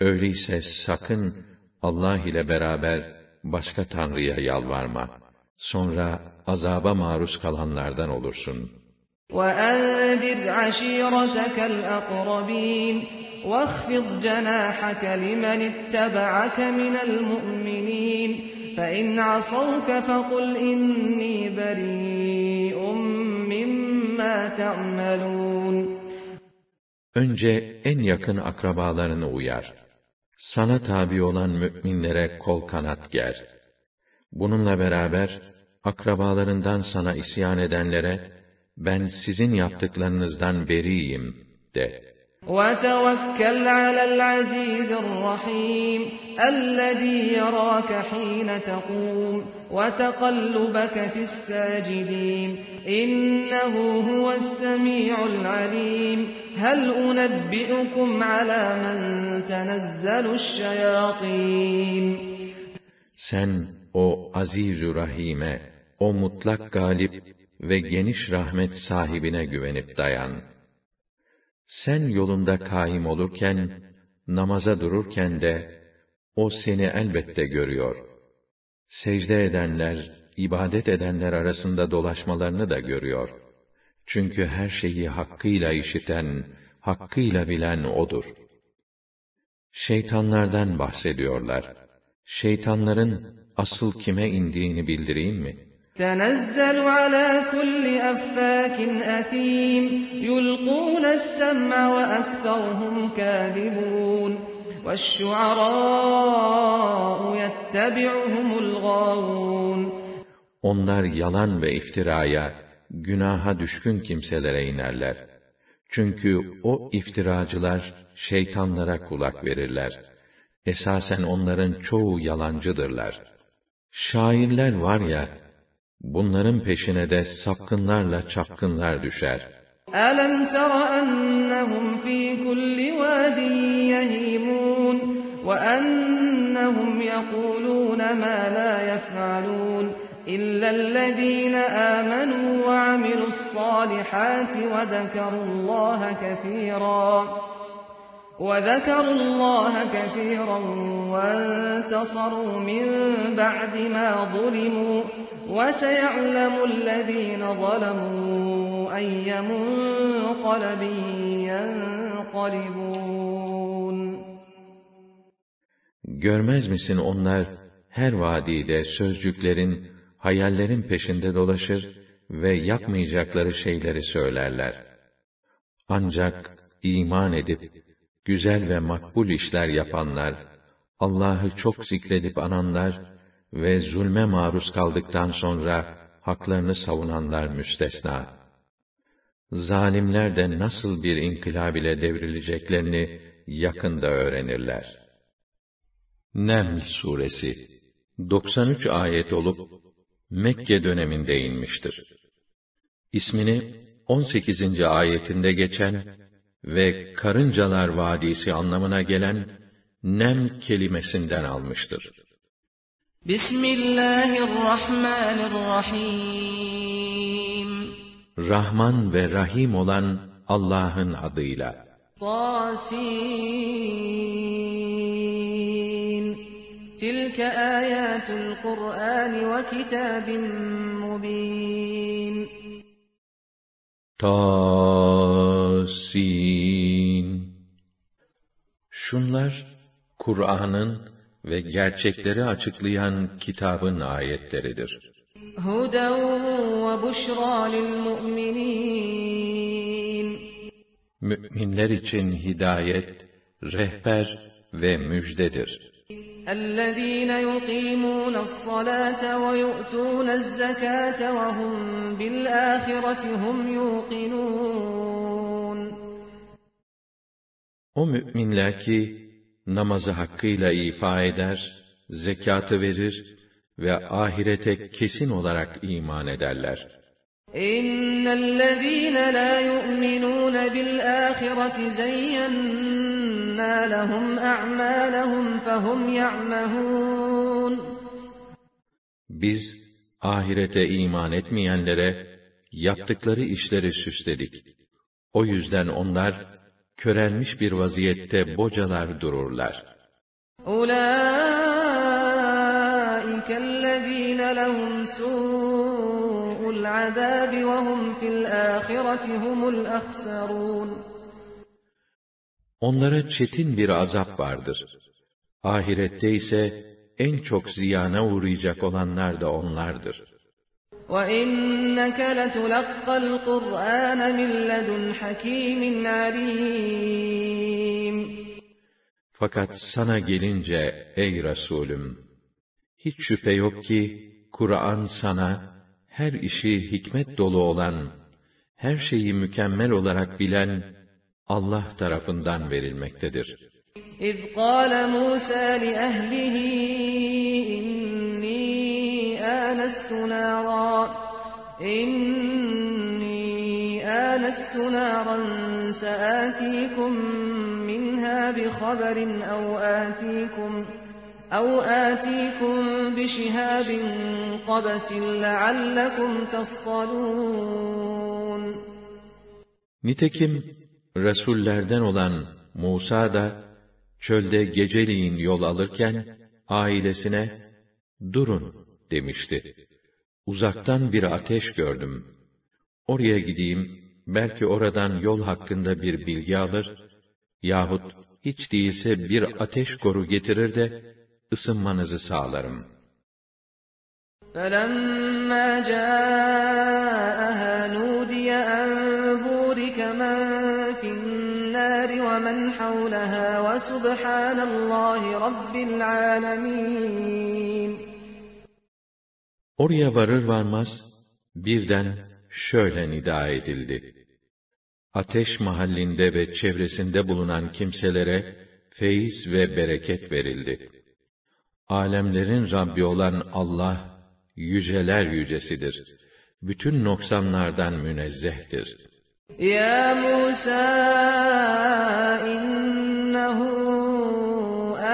Öyleyse sakın Allah ile beraber başka tanrıya yalvarma. Sonra azaba maruz kalanlardan olursun. وَأَنذِرْ عَشِيرَتَكَ الْأَقْرَبِينَ وَاخْفِضْ جَنَاحَكَ لِمَنِ اتَّبَعَكَ مِنَ الْمُؤْمِنِينَ فَإِنْ عَصَوْكَ فَقُلْ إِنِّي بَرِيءٌ مِّمَّا تَعْمَلُونَ Önce en yakın akrabalarını uyar. Sana tabi olan müminlere kol kanat ger. Bununla beraber, akrabalarından sana isyan edenlere, ben sizin yaptıklarınızdan beriyim, de. وتوكل على العزيز الرحيم الذي يراك حين تقوم وتقلبك في الساجدين. إنه هو السميع العليم. هل أنبئكم على من تنزل الشياطين؟ Sen o aziz rahime, o mutlak galip ve geniş rahmet sahibine güvenip dayan. Sen yolunda kaim olurken, namaza dururken de, o seni elbette görüyor. Secde edenler, ibadet edenler arasında dolaşmalarını da görüyor. Çünkü her şeyi hakkıyla işiten, hakkıyla bilen O'dur. Şeytanlardan bahsediyorlar. Şeytanların asıl kime indiğini bildireyim mi? تنزل على كل أفاك أثيم يلقون السمع وأكثرهم كاذبون والشعراء يتبعهم الغاوون Onlar yalan ve iftiraya, günaha düşkün kimselere inerler. Çünkü o iftiracılar şeytanlara kulak verirler. Esasen onların çoğu yalancıdırlar. Şairler var ya, Bunların peşine de sapkınlarla çapkınlar düşer. أَلَمْ تَرَ أَنَّهُمْ فِي كُلِّ وَادٍ يَهِيمُونَ وَأَنَّهُمْ يَقُولُونَ مَا لَا يَفْعَلُونَ إِلَّا الَّذِينَ آمَنُوا وَعَمِلُوا الصَّالِحَاتِ وَذَكَرُوا اللَّهَ كَثِيرًا وَذَكَرُوا اللَّهَ كَثِيرًا وَانتَصَرُوا مِنْ بَعْدِ مَا ظُلِمُوا وَسَيَعْلَمُ الَّذ۪ينَ ظَلَمُوا اَيَّ مُنْقَلَبٍ يَنْقَلِبُونَ Görmez misin onlar her vadide sözcüklerin, hayallerin peşinde dolaşır ve yapmayacakları şeyleri söylerler. Ancak iman edip, güzel ve makbul işler yapanlar, Allah'ı çok zikredip ananlar, ve zulme maruz kaldıktan sonra haklarını savunanlar müstesna. Zalimler de nasıl bir inkılab ile devrileceklerini yakında öğrenirler. Neml suresi 93 ayet olup Mekke döneminde inmiştir. İsmini 18. ayetinde geçen ve karıncalar vadisi anlamına gelen nem kelimesinden almıştır. Bismillahirrahmanirrahim. Rahman ve Rahim olan Allah'ın adıyla. Tasin. Tilke ayatul Kur'an ve kitabin mubin. Tasin. Sin. Şunlar Kur'an'ın ve gerçekleri açıklayan kitabın ayetleridir. Huden ve buşra. Müminler için hidayet, rehber ve müjdedir. الذين يقيمون الصلاة ويؤتون الزكاة وهم بالآخرة هم يوقنون O müminler ki namazı hakkıyla ifa eder, zekatı verir ve ahirete kesin olarak iman ederler. إن الذين لا يؤمنون بالآخرة زينا لهم أعمالهم فهم يعمهون Biz ahirete iman etmeyenlere yaptıkları işleri süsledik. O yüzden onlar körelmiş bir vaziyette bocalar dururlar. أولئك الذين لهم سوء العذاب وهم في الآخرة هم الأخسرون Onlara çetin bir azap vardır. Ahirette ise en çok ziyana uğrayacak olanlar da onlardır. وَإِنَّكَ لَتُلَقَّى الْقُرْآنَ مِنْ لَدُنْ حَكِيمٍ عَلِيمٍ Fakat sana gelince ey Resulüm, hiç şüphe yok ki Kur'an sana her işi hikmet dolu olan, her şeyi mükemmel olarak bilen Allah tarafından verilmektedir. إِذْ قَالَ مُوسَى لِأَهْلِهِ إِنِّي آنَسْتُ نَارًا إِنِّي آنَسْتُ نَارًا سَآتِيكُم مِّنْهَا بِخَبَرٍ أَوْ آتِيكُمْ أَوْ آتِيكُم بِشِهَابٍ قَبَسٍ لَعَلَّكُمْ تَصْطَلُونَ Nitekim Resullerden olan Musa da çölde geceliğin yol alırken ailesine durun demişti. Uzaktan bir ateş gördüm. Oraya gideyim, belki oradan yol hakkında bir bilgi alır yahut hiç değilse bir ateş koru getirir de ısınmanızı sağlarım. فَلَمَّا جَاءَهَا نُودِيَ أَن بُورِكَ مَن فِي النَّارِ وَمَنْ حَوْلَهَا وَسُبْحَانَ اللّٰهِ رَبِّ الْعَالَمِينَ Oraya varır varmaz birden şöyle nida edildi. Ateş mahallinde ve çevresinde bulunan kimselere feyiz ve bereket verildi. Alemlerin Rabbi olan Allah, yüceler yücesidir. Bütün noksanlardan münezzehtir. يَا مُوسَى إِنَّهُ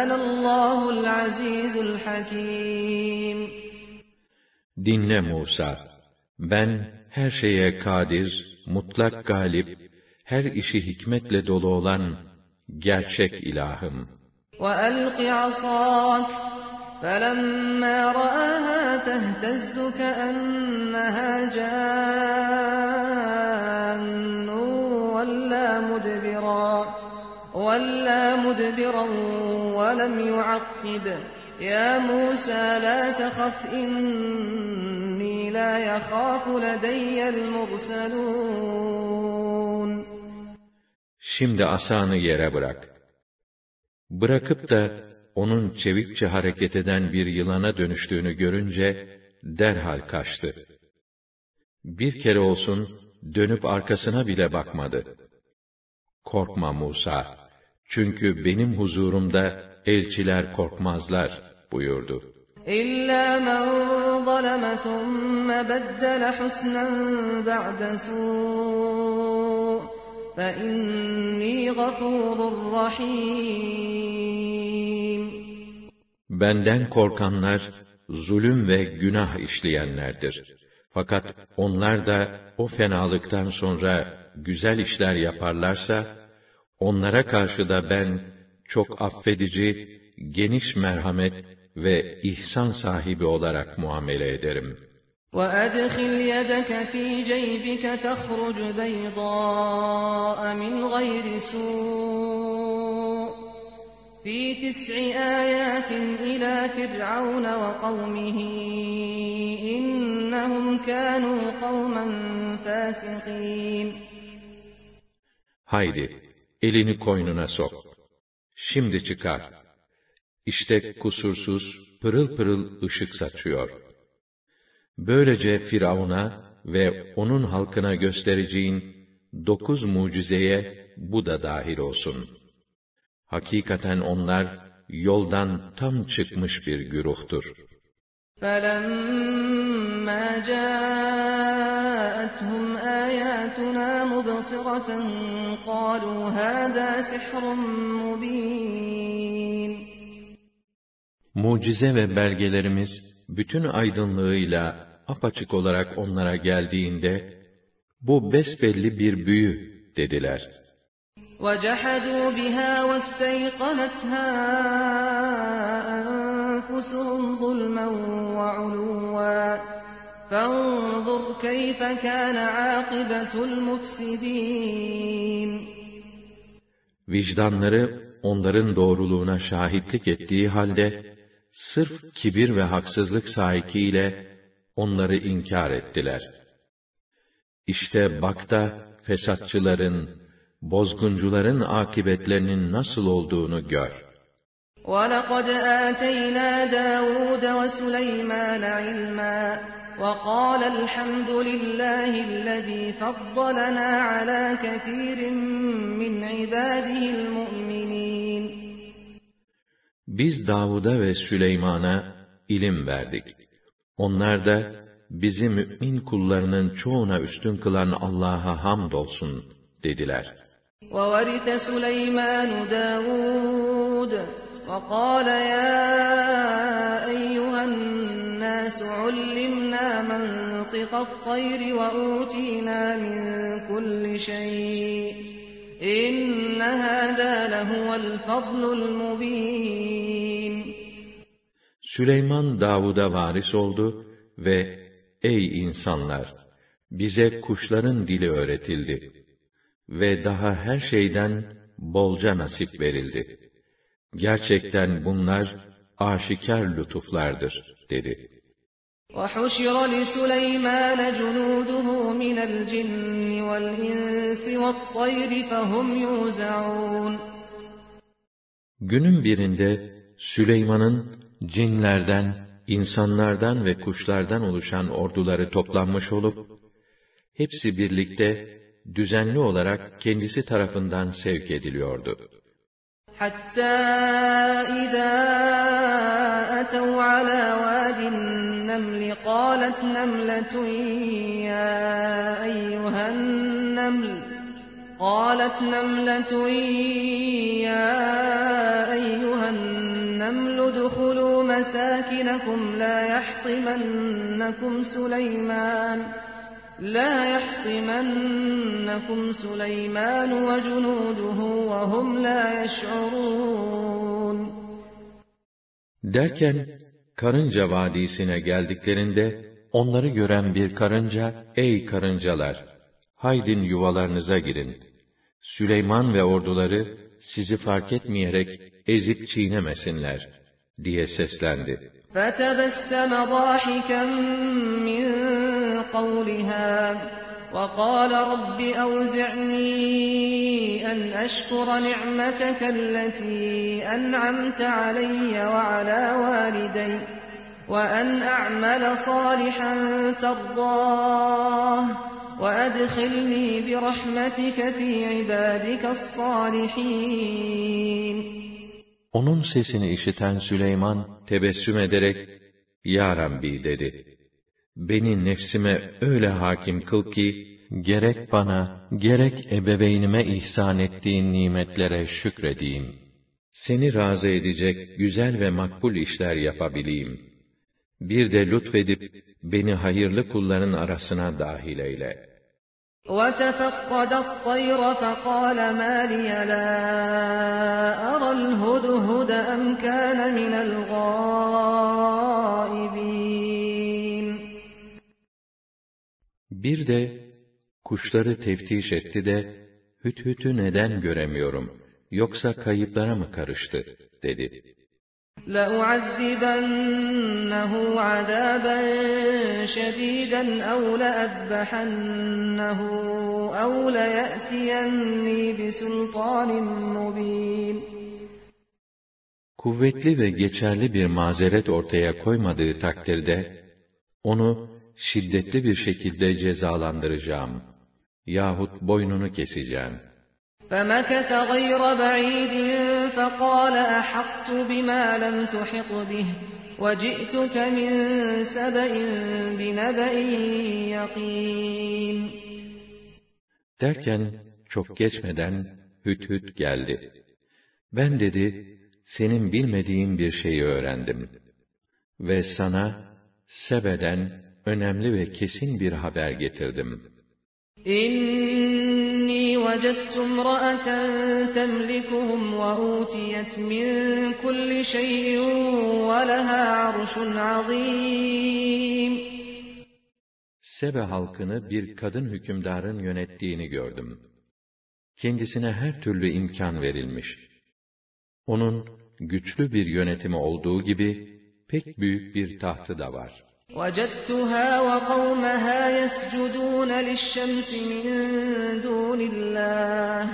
أَنَا اللّٰهُ الْعَزِيزُ الْحَكِيمُ Dinle Musa, ben her şeye kadir, mutlak galip, her işi hikmetle dolu olan gerçek ilahım. وَأَلْقِ عَصَاكَ فَلَمَّا رَآهَا تَهْتَزُّ كَأَنَّهَا جَانٌّ وَلَّىٰ مُدْبِرًا وَلَّىٰ مُدْبِرًا وَلَمْ يُعَقِّبْ يَا مُوسَىٰ لَا تَخَفْ إِنِّي لَا يَخَافُ لَدَيَّ الْمُرْسَلُونَ Şimdi asanı yere bırak. Bırakıp da onun çevikçe hareket eden bir yılana dönüştüğünü görünce derhal kaçtı. Bir kere olsun dönüp arkasına bile bakmadı. Korkma Musa, çünkü benim huzurumda elçiler korkmazlar buyurdu. İlla men zalama thumma beddele husnen ba'de su' fe inni gafurur rahim. Benden korkanlar, zulüm ve günah işleyenlerdir. Fakat onlar da o fenalıktan sonra güzel işler yaparlarsa, onlara karşı da ben çok affedici, geniş merhamet ve ihsan sahibi olarak muamele ederim. وَأَدْخِلْ يَدَكَ فِي جَيْبِكَ تَخْرُجْ بَيْضَاءَ مِنْ غَيْرِ سُوءٍ فِي تِسْعِ آيَاتٍ إِلَى فِرْعَوْنَ وَقَوْمِهِ إِنَّهُمْ كَانُوا قَوْمًا فَاسِقِينَ Haydi, elini koynuna sok. Şimdi çıkar. İşte kusursuz, pırıl pırıl ışık saçıyor. Böylece Firavun'a ve onun halkına göstereceğin dokuz mucizeye bu da dahil olsun. Hakikaten onlar yoldan tam çıkmış bir güruhtur. فَلَمَّا جَاءَتْهُمْ آيَاتُنَا مُبْصِرَةً قَالُوا هَذَا سِحْرٌ مُبِينٌ Mucize ve belgelerimiz bütün aydınlığıyla apaçık olarak onlara geldiğinde, bu besbelli bir büyü dediler. وَجَحَدُوا بِهَا وَاسْتَيْقَنَتْهَا أَنفُسُهُمْ ظُلْمًا وَعُلُوًّا فَانظُرْ كَيْفَ كَانَ عَاقِبَةُ الْمُفْسِدِينَ Vicdanları onların doğruluğuna şahitlik ettiği halde, sırf kibir ve haksızlık sahikiyle onları inkar ettiler. İşte bak da fesatçıların, bozguncuların akibetlerinin nasıl olduğunu gör. وَلَقَدْ آتَيْنَا دَاوُودَ وَسُلَيْمَانَ عِلْمًا وَقَالَ الْحَمْدُ لِلَّهِ الَّذ۪ي فَضَّلَنَا عَلَى كَثِيرٍ مِّنْ عِبَادِهِ الْمُؤْمِنِينَ Biz Davud'a ve Süleyman'a ilim verdik. Onlar da bizi mümin kullarının çoğuna üstün kılan Allah'a hamdolsun dediler. وَوَرِثَ سُلَيْمَانُ دَاوُودَ وَقَالَ يَا أَيُّهَا النَّاسُ عُلِّمْنَا مَنطِقَ الطَّيْرِ وَأُوتِينَا مِنْ كُلِّ شَيْءٍ إِنَّ هَذَا لَهُوَ الْفَضْلُ الْمُبِينُ Süleyman Davud'a varis oldu ve ey insanlar bize kuşların dili öğretildi ve daha her şeyden bolca nasip verildi. Gerçekten bunlar aşikar lütuflardır dedi. وَحُشِرَ لِسُلَيْمَانَ جُنُودُهُ مِنَ الْجِنِّ وَالْإِنسِ وَالطَّيْرِ فَهُمْ يُوزَعُونَ Günün birinde Süleyman'ın cinlerden, insanlardan ve kuşlardan oluşan orduları toplanmış olup, hepsi birlikte düzenli olarak kendisi tarafından sevk ediliyordu. حتى إذا أتوا على واد النمل قالت نملة يا أيها النمل قالت نملة يا أيها النمل ادخلوا مساكنكم لا يحطمنكم سليمان لا يحطمنكم سليمان وجنوده وهم لا يشعرون Derken, karınca vadisine geldiklerinde, onları gören bir karınca, ey karıncalar, haydin yuvalarınıza girin. Süleyman ve orduları, sizi fark etmeyerek ezip çiğnemesinler, Diye seslendi. فتبسم ضاحكا من قولها وقال رب أوزعني أن أشكر نعمتك التي أنعمت علي وعلى والدي وأن أعمل صالحا ترضاه وأدخلني برحمتك في عبادك الصالحين Onun sesini işiten Süleyman tebessüm ederek, Ya Rabbi dedi, beni nefsime öyle hakim kıl ki, gerek bana, gerek ebeveynime ihsan ettiğin nimetlere şükredeyim. Seni razı edecek güzel ve makbul işler yapabileyim. Bir de lütfedip, beni hayırlı kulların arasına dahil eyle.'' وتفقد الطير فقال ما لي لا أرى الهدهد أم كان من الغائبين Bir de kuşları teftiş etti de hüthütü neden göremiyorum yoksa kayıplara mı karıştı dedi. لأعذبنه عذابا شديدا أو لأذبحنه أو ليأتيني بسلطان مبين Kuvvetli ve geçerli bir mazeret ortaya koymadığı takdirde, onu şiddetli bir şekilde cezalandıracağım. Yahut boynunu keseceğim. فمكث غير بعيد فقال أحطت بما لم تحط به وجئتك من سبأ بنبأ يقين Derken çok geçmeden hüt hüt geldi. Ben dedi, senin bilmediğin bir şeyi öğrendim. Ve sana Sebe'den önemli ve kesin bir haber getirdim. إني وجدت امرأة تملكهم وأوتيت من كل شيء ولها عرش عظيم Sebe halkını bir kadın hükümdarın yönettiğini gördüm. Kendisine her türlü imkan verilmiş. Onun güçlü bir yönetimi olduğu gibi pek büyük bir tahtı da var. وجدتها وقومها يسجدون للشمس من دون الله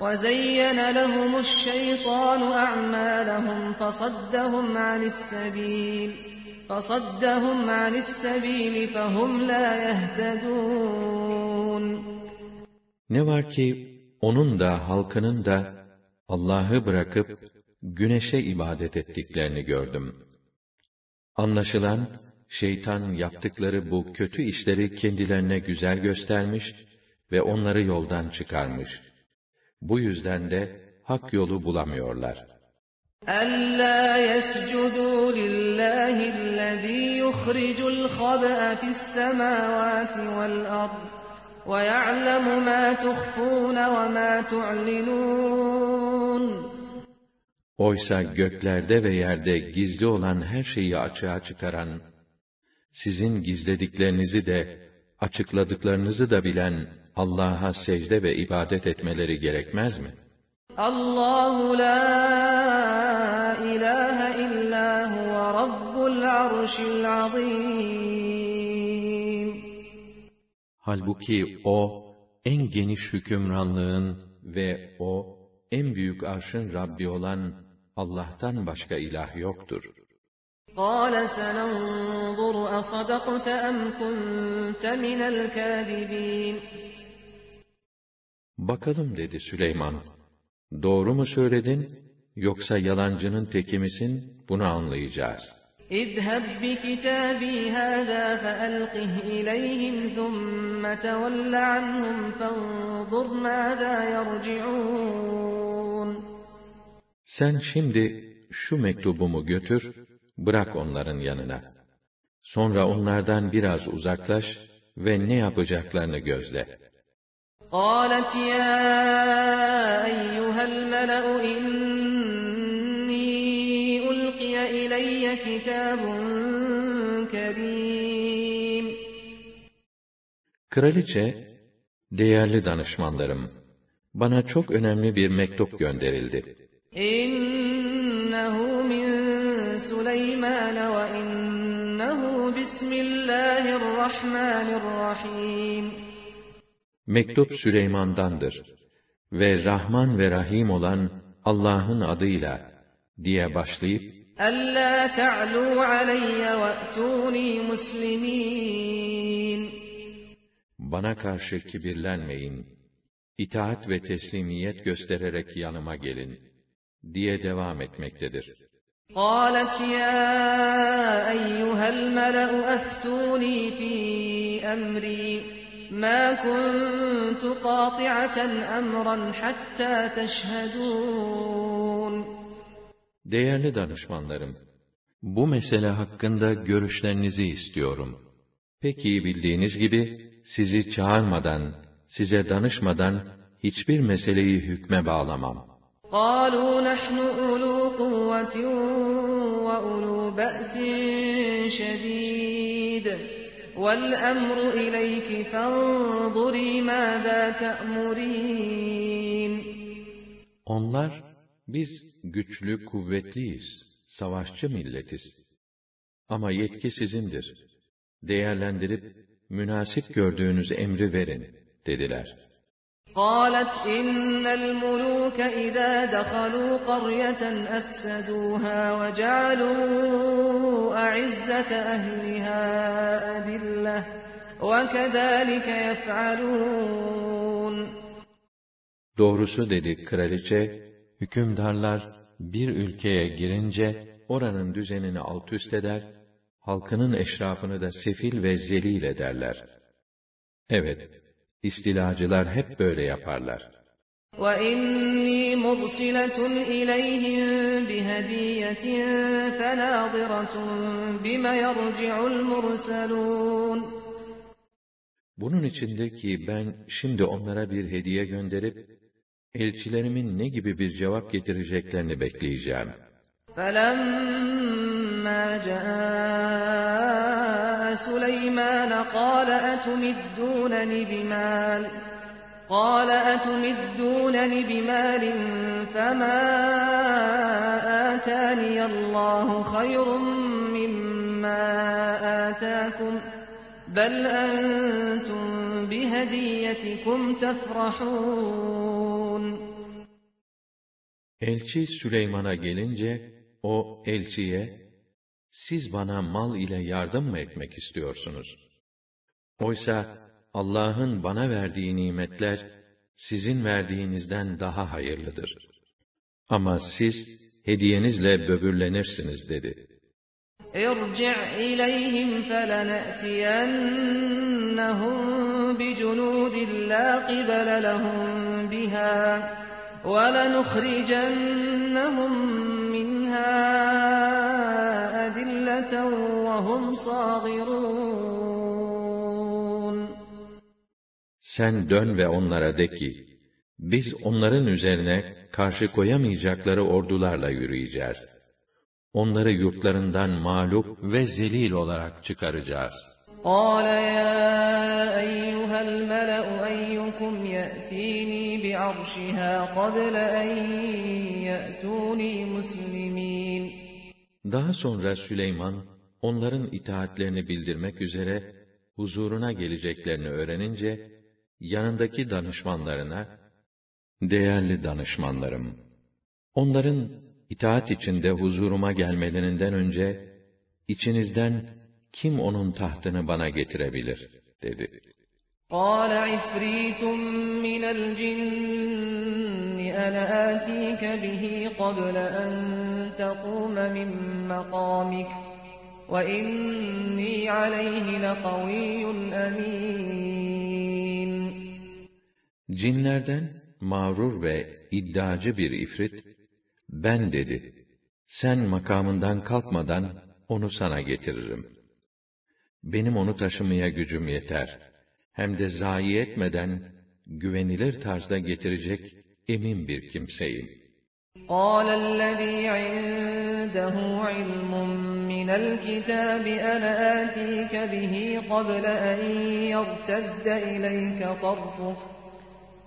وزين لهم الشيطان أعمالهم فصدهم عن السبيل فصدهم عن السبيل فهم لا يهتدون Ne var ki onun da halkının da Allah'ı bırakıp güneşe ibadet ettiklerini gördüm. Anlaşılan şeytan yaptıkları bu kötü işleri kendilerine güzel göstermiş ve onları yoldan çıkarmış. Bu yüzden de hak yolu bulamıyorlar. ألا يسجدوا لله الذي يخرج الخبأ في السماوات والأرض ويعلم ما تخفون وما تعلنون Oysa göklerde ve yerde gizli olan her şeyi açığa çıkaran, sizin gizlediklerinizi de, açıkladıklarınızı da bilen Allah'a secde ve ibadet etmeleri gerekmez mi? Allahu la ilahe illa huve rabbul arşil azim. Halbuki o, en geniş hükümranlığın ve o, en büyük arşın Rabbi olan Allah'tan başka ilah yoktur.'' قال سننظر أصدقت أم كنت من الكاذبين Bakalım dedi Süleyman. Doğru mu söyledin, yoksa yalancının teki misin, bunu anlayacağız. اذهب بكتابي هذا فألقه إليهم ثم تول عنهم فانظر ماذا يرجعون Sen şimdi şu mektubumu götür, bırak onların yanına. Sonra onlardan biraz uzaklaş ve ne yapacaklarını gözle. قالت يا أيها الملأ إني ألقي إلي كتاب كريم Kraliçe, değerli danışmanlarım, bana çok önemli bir mektup gönderildi. İnnehu min سليمان وإنه بسم الله الرحمن الرحيم Mektup Süleyman'dandır ve Rahman ve Rahim olan Allah'ın adıyla diye başlayıp ألا تعلوا علي وأتوني مسلمين bana karşı kibirlenmeyin, itaat ve teslimiyet göstererek yanıma gelin diye devam etmektedir. قالت يا أيها الملأ أفتوني في أمري ما كنت قاطعة أمرا حتى تشهدون Değerli danışmanlarım, bu mesele hakkında görüşlerinizi istiyorum. Pek iyi bildiğiniz gibi, sizi çağırmadan, size danışmadan hiçbir meseleyi hükme bağlamam. قالوا نحن أولو قوة وأولو بأس شديد والأمر إليك فانظري ماذا تأمرين Onlar, biz güçlü, kuvvetliyiz, savaşçı milletiz. Ama yetki sizindir. Değerlendirip, münasip gördüğünüz emri verin, dediler. قالت إن الملوك إذا دخلوا قرية أفسدوها وجعلوا أعزة أهلها أذلة وكذلك يفعلون Doğrusu dedi kraliçe, hükümdarlar bir ülkeye girince oranın düzenini alt üst eder, halkının eşrafını da sefil ve zelil ederler. Evet, istilacılar hep böyle yaparlar. وَإِنِّي مُرْسِلَةٌ إِلَيْهِمْ بِهَدِيَّةٍ فَنَاظِرَةٌ بِمَ يَرْجِعُ الْمُرْسَلُونَ Bunun içindir ki ben şimdi onlara bir hediye gönderip, elçilerimin ne gibi bir cevap getireceklerini bekleyeceğim. فَلَمَّا جَاءَ سُلَيْمَانَ قَالَ أَتُمِدُّونَنِ بِمَالٍ قال أتمدونني بمال فما آتاني الله خير مما آتاكم بل أنتم بهديتكم تفرحون Elçi Süleyman'a gelince, o elçiye, siz bana mal ile yardım mı etmek istiyorsunuz? Oysa Allah'ın bana verdiği nimetler, sizin verdiğinizden daha hayırlıdır. Ama siz, hediyenizle böbürlenirsiniz dedi. ارجع إليهم فلنأتينهم بجنود لا قبل لهم بها ولنخرجنهم منها sen dön ve onlara de ki, biz onların üzerine karşı koyamayacakları ordularla yürüyeceğiz. Onları yurtlarından mağlup ve zelil olarak çıkaracağız. قَالَ يَا أَيُّهَا الْمَلَأُ أَيُّكُمْ يَأْتِينِي بِعَرْشِهَا قَبْلَ أَنْ يَأْتُونِي مُسْلِمِينَ daha sonra Süleyman, onların itaatlerini bildirmek üzere, huzuruna geleceklerini öğrenince, yanındaki danışmanlarına, Değerli danışmanlarım, onların itaat içinde huzuruma gelmelerinden önce, içinizden kim onun tahtını bana getirebilir? dedi. قال عفريت من الجن أنا آتيك به قبل أن تقوم من مقامك وإني عليه لقوي أمين Cinlerden mağrur ve iddiacı bir ifrit, ben dedi, sen makamından kalkmadan onu sana getiririm. Benim onu taşımaya gücüm yeter. Hem de zayi etmeden, güvenilir tarzda getirecek emin bir kimseyim. قال الذي عنده علم من الكتاب أنا آتيك به قبل أن يرتد إليك طرفك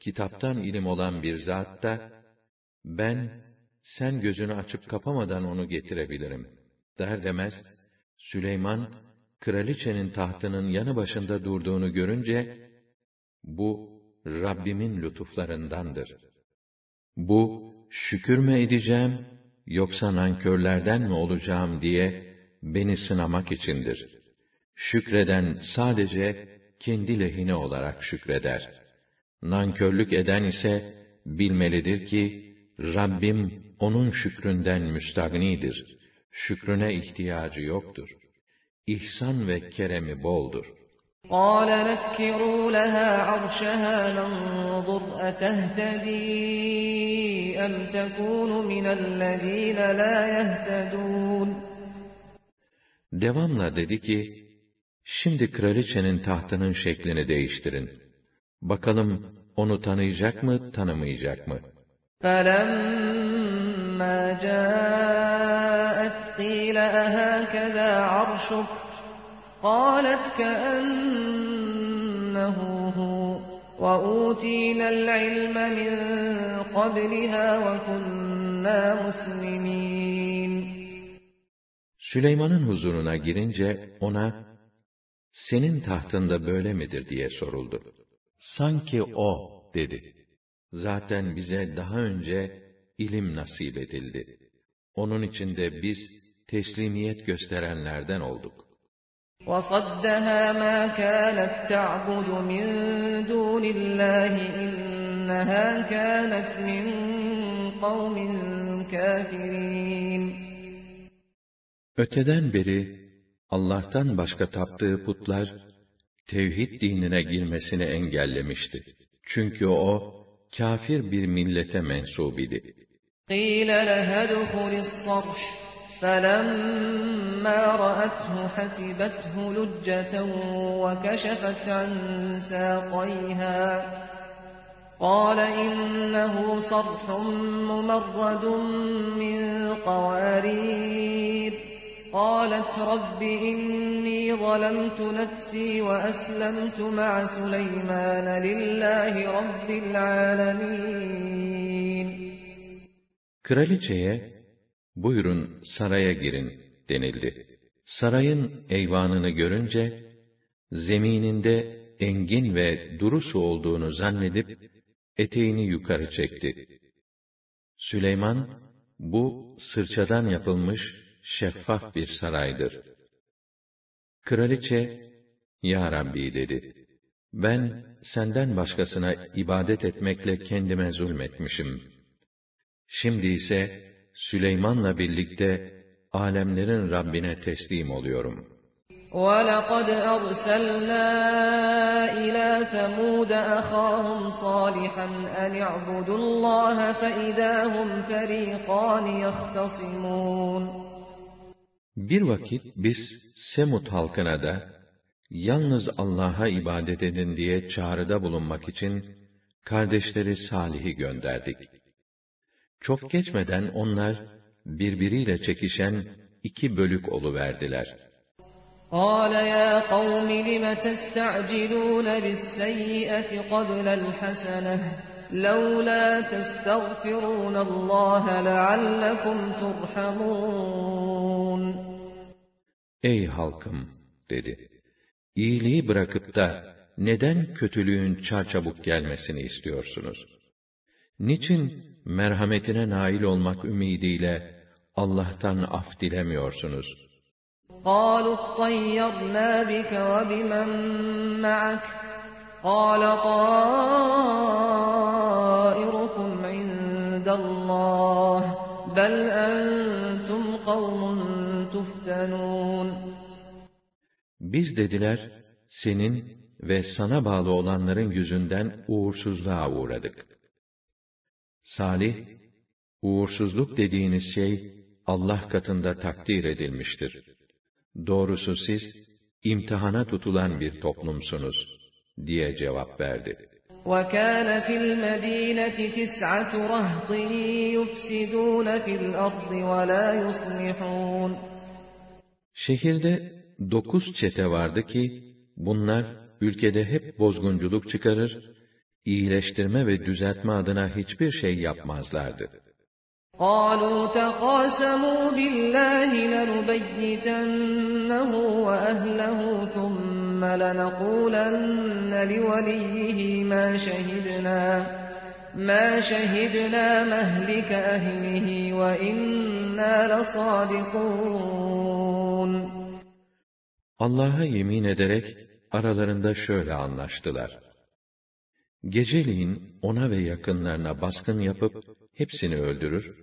kitaptan ilim olan bir zat da, ben, sen gözünü açıp kapamadan onu getirebilirim, der demez, Süleyman, kraliçenin tahtının yanı başında durduğunu görünce, bu, Rabbimin lütuflarındandır. Bu, şükür mü edeceğim, yoksa nankörlerden mi olacağım diye, beni sınamak içindir. Şükreden sadece, kendi lehine olarak şükreder. Nankörlük eden ise bilmelidir ki Rabbim onun şükründen müstagnidir. Şükrüne ihtiyacı yoktur. İhsan ve keremi boldur. قال نكروا لها عرشها ننظر أتهتدي أم تكون من الذين لا يهتدون Devamla dedi ki, şimdi kraliçenin tahtının şeklini değiştirin. Bakalım onu tanıyacak mı, tanımayacak mı? فَلَمَّا جَاءَتْ قِيلَ أَهَكَذَا عَرْشُكَ قَالَتْ كَأَنَّهُ هُوَ وَأُوتِينَا الْعِلْمَ مِنْ قَبْلِهَا وَكُنَّا مُسْلِمِينَ Süleyman'ın huzuruna girince ona, senin tahtında böyle midir diye soruldu. Sanki o, dedi. Zaten bize daha önce ilim nasip edildi. Onun için de biz teslimiyet gösterenlerden olduk. وَصَدَّهَا مَا كَانَتْ تَعْبُدُ مِنْ دُونِ اللّٰهِ اِنَّهَا كَانَتْ مِنْ قَوْمٍ كَافِرِينَ Öteden beri Allah'tan başka taptığı putlar tevhid dinine girmesini engellemişti. Çünkü o kafir bir millete mensup idi. قِيلَ لَهَا ادْخُلِ الصَّرْحَ فَلَمَّا رَأَتْهُ حَسِبَتْهُ لُجَّةً وَكَشَفَتْ عَنْ سَاقَيْهَا قَالَ إِنَّهُ صَرْحٌ مُمَرَّدٌ مِّن قَوَارِيرَ قالت رب إني ظلمت نفسي وأسلمت مع سليمان لله رب العالمين Kraliçeye, buyurun saraya girin denildi. Sarayın eyvanını görünce, zemininde engin ve duru su olduğunu zannedip, eteğini yukarı çekti. Süleyman, bu sırçadan yapılmış şeffaf bir saraydır. Kraliçe, Ya Rabbi dedi, ben senden başkasına ibadet etmekle kendime zulmetmişim. Şimdi ise Süleyman'la birlikte alemlerin Rabbine teslim oluyorum. وَلَقَدْ أَرْسَلْنَا إِلَى ثَمُودَ أَخَاهُمْ صَالِحًا أَنِ اعْبُدُوا اللَّهَ فَإِذَا هُمْ فَرِيقَانِ يَخْتَصِمُونَ Bir vakit biz Semut halkına da yalnız Allah'a ibadet edin diye çağrıda bulunmak için kardeşleri Salih'i gönderdik. Çok geçmeden onlar birbiriyle çekişen iki bölük oluverdiler. قال يا قوم لم تستعجلون بالسيئة قبل الحسنة لولا تستغفرون الله لعلكم ترحمون Ey halkım dedi. İyiliği bırakıp da neden kötülüğün çarçabuk gelmesini istiyorsunuz? Niçin merhametine nail olmak ümidiyle Allah'tan af dilemiyorsunuz? قالوا اطيرنا بك وبمن معك قال طائركم عند الله بل أنتم قوم تفتنون Biz dediler, senin ve sana bağlı olanların yüzünden uğursuzluğa uğradık. Salih, uğursuzluk dediğiniz şey Allah katında takdir edilmiştir. Doğrusu siz, imtihana tutulan bir toplumsunuz, diye cevap verdi. وَكَانَ فِي الْمَدِينَةِ تِسْعَةُ رَهْطٍ يُفْسِدُونَ فِي الْأَرْضِ وَلَا يُصْلِحُونَ Şehirde dokuz çete vardı ki, bunlar ülkede hep bozgunculuk çıkarır, iyileştirme ve düzeltme adına hiçbir şey yapmazlardı. قالوا تقاسموا بالله لنبيتنه وأهله ثم لنقولن لوليه ما شهدنا ما شهدنا مهلك أهله وإنا لصادقون Allah'a yemin ederek aralarında şöyle anlaştılar. Geceliğin ona ve yakınlarına baskın yapıp hepsini öldürür,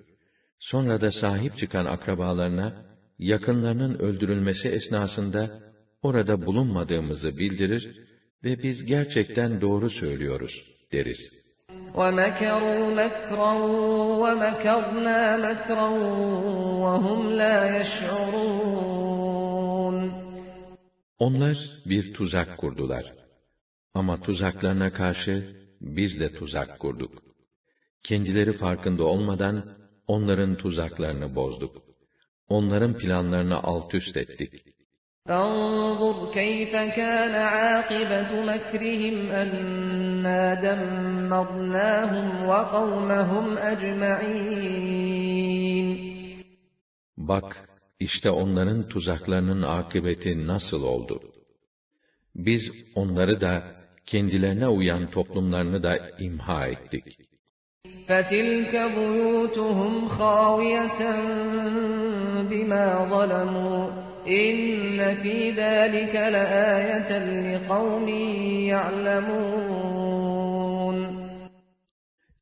sonra da sahip çıkan akrabalarına yakınlarının öldürülmesi esnasında orada bulunmadığımızı bildirir ve biz gerçekten doğru söylüyoruz deriz. وَمَكَرُوا مَكْرًا وَمَكَرْنَا مَكْرًا وَهُمْ لَا يَشْعُرُونَ Onlar bir tuzak kurdular. Ama tuzaklarına karşı biz de tuzak kurduk. Kendileri farkında olmadan onların tuzaklarını bozduk. Onların planlarını alt üst ettik. فانظر كيف كان عاقبة مكرهم أنا دمرناهم وقومهم أجمعين Bak, işte onların tuzaklarının akıbeti nasıl oldu. Biz onları da, kendilerine uyan toplumlarını da imha ettik. فَتِلْكَ بُيُوتُهُمْ خَاوِيَةً بِمَا ظَلَمُوا إِنَّ فِي ذَٰلِكَ لَآيَةً لِقَوْمٍ يَعْلَمُونَ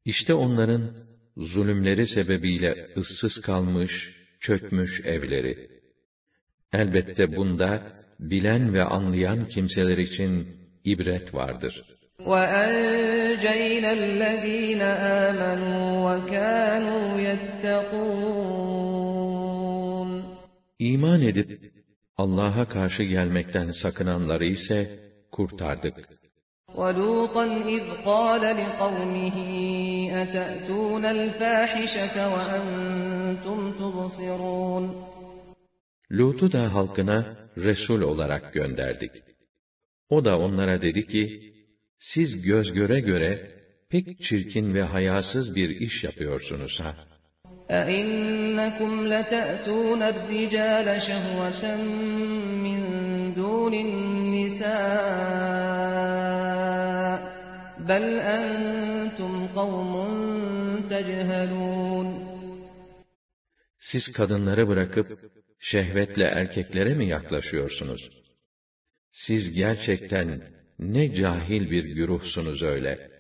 İşte onların zulümleri sebebiyle ıssız kalmış, çökmüş evleri. Elbette bunda bilen ve anlayan kimseler için ibret vardır. وَأَنْجَيْنَا الَّذ۪ينَ آمَنُوا وَكَانُوا يَتَّقُونَ İman edip Allah'a karşı gelmekten sakınanları ise kurtardık. وَلُوطًا إِذْ قَالَ لِقَوْمِهِ أَتَأْتُونَ الْفَاحِشَةَ وَأَنْتُمْ تُبْصِرُونَ Lut'u da halkına Resul olarak gönderdik. O da onlara dedi ki, siz göz göre göre pek çirkin ve hayasız bir iş yapıyorsunuz ha. أَإِنَّكُمْ لَتَأْتُونَ الرِّجَالَ شَهْوَةً مِّن دُونِ النِّسَاءِ بَلْ أَنْتُمْ قَوْمٌ تَجْهَلُونَ Siz kadınları bırakıp şehvetle erkeklere mi yaklaşıyorsunuz? Siz gerçekten ne cahil bir güruhsunuz öyle.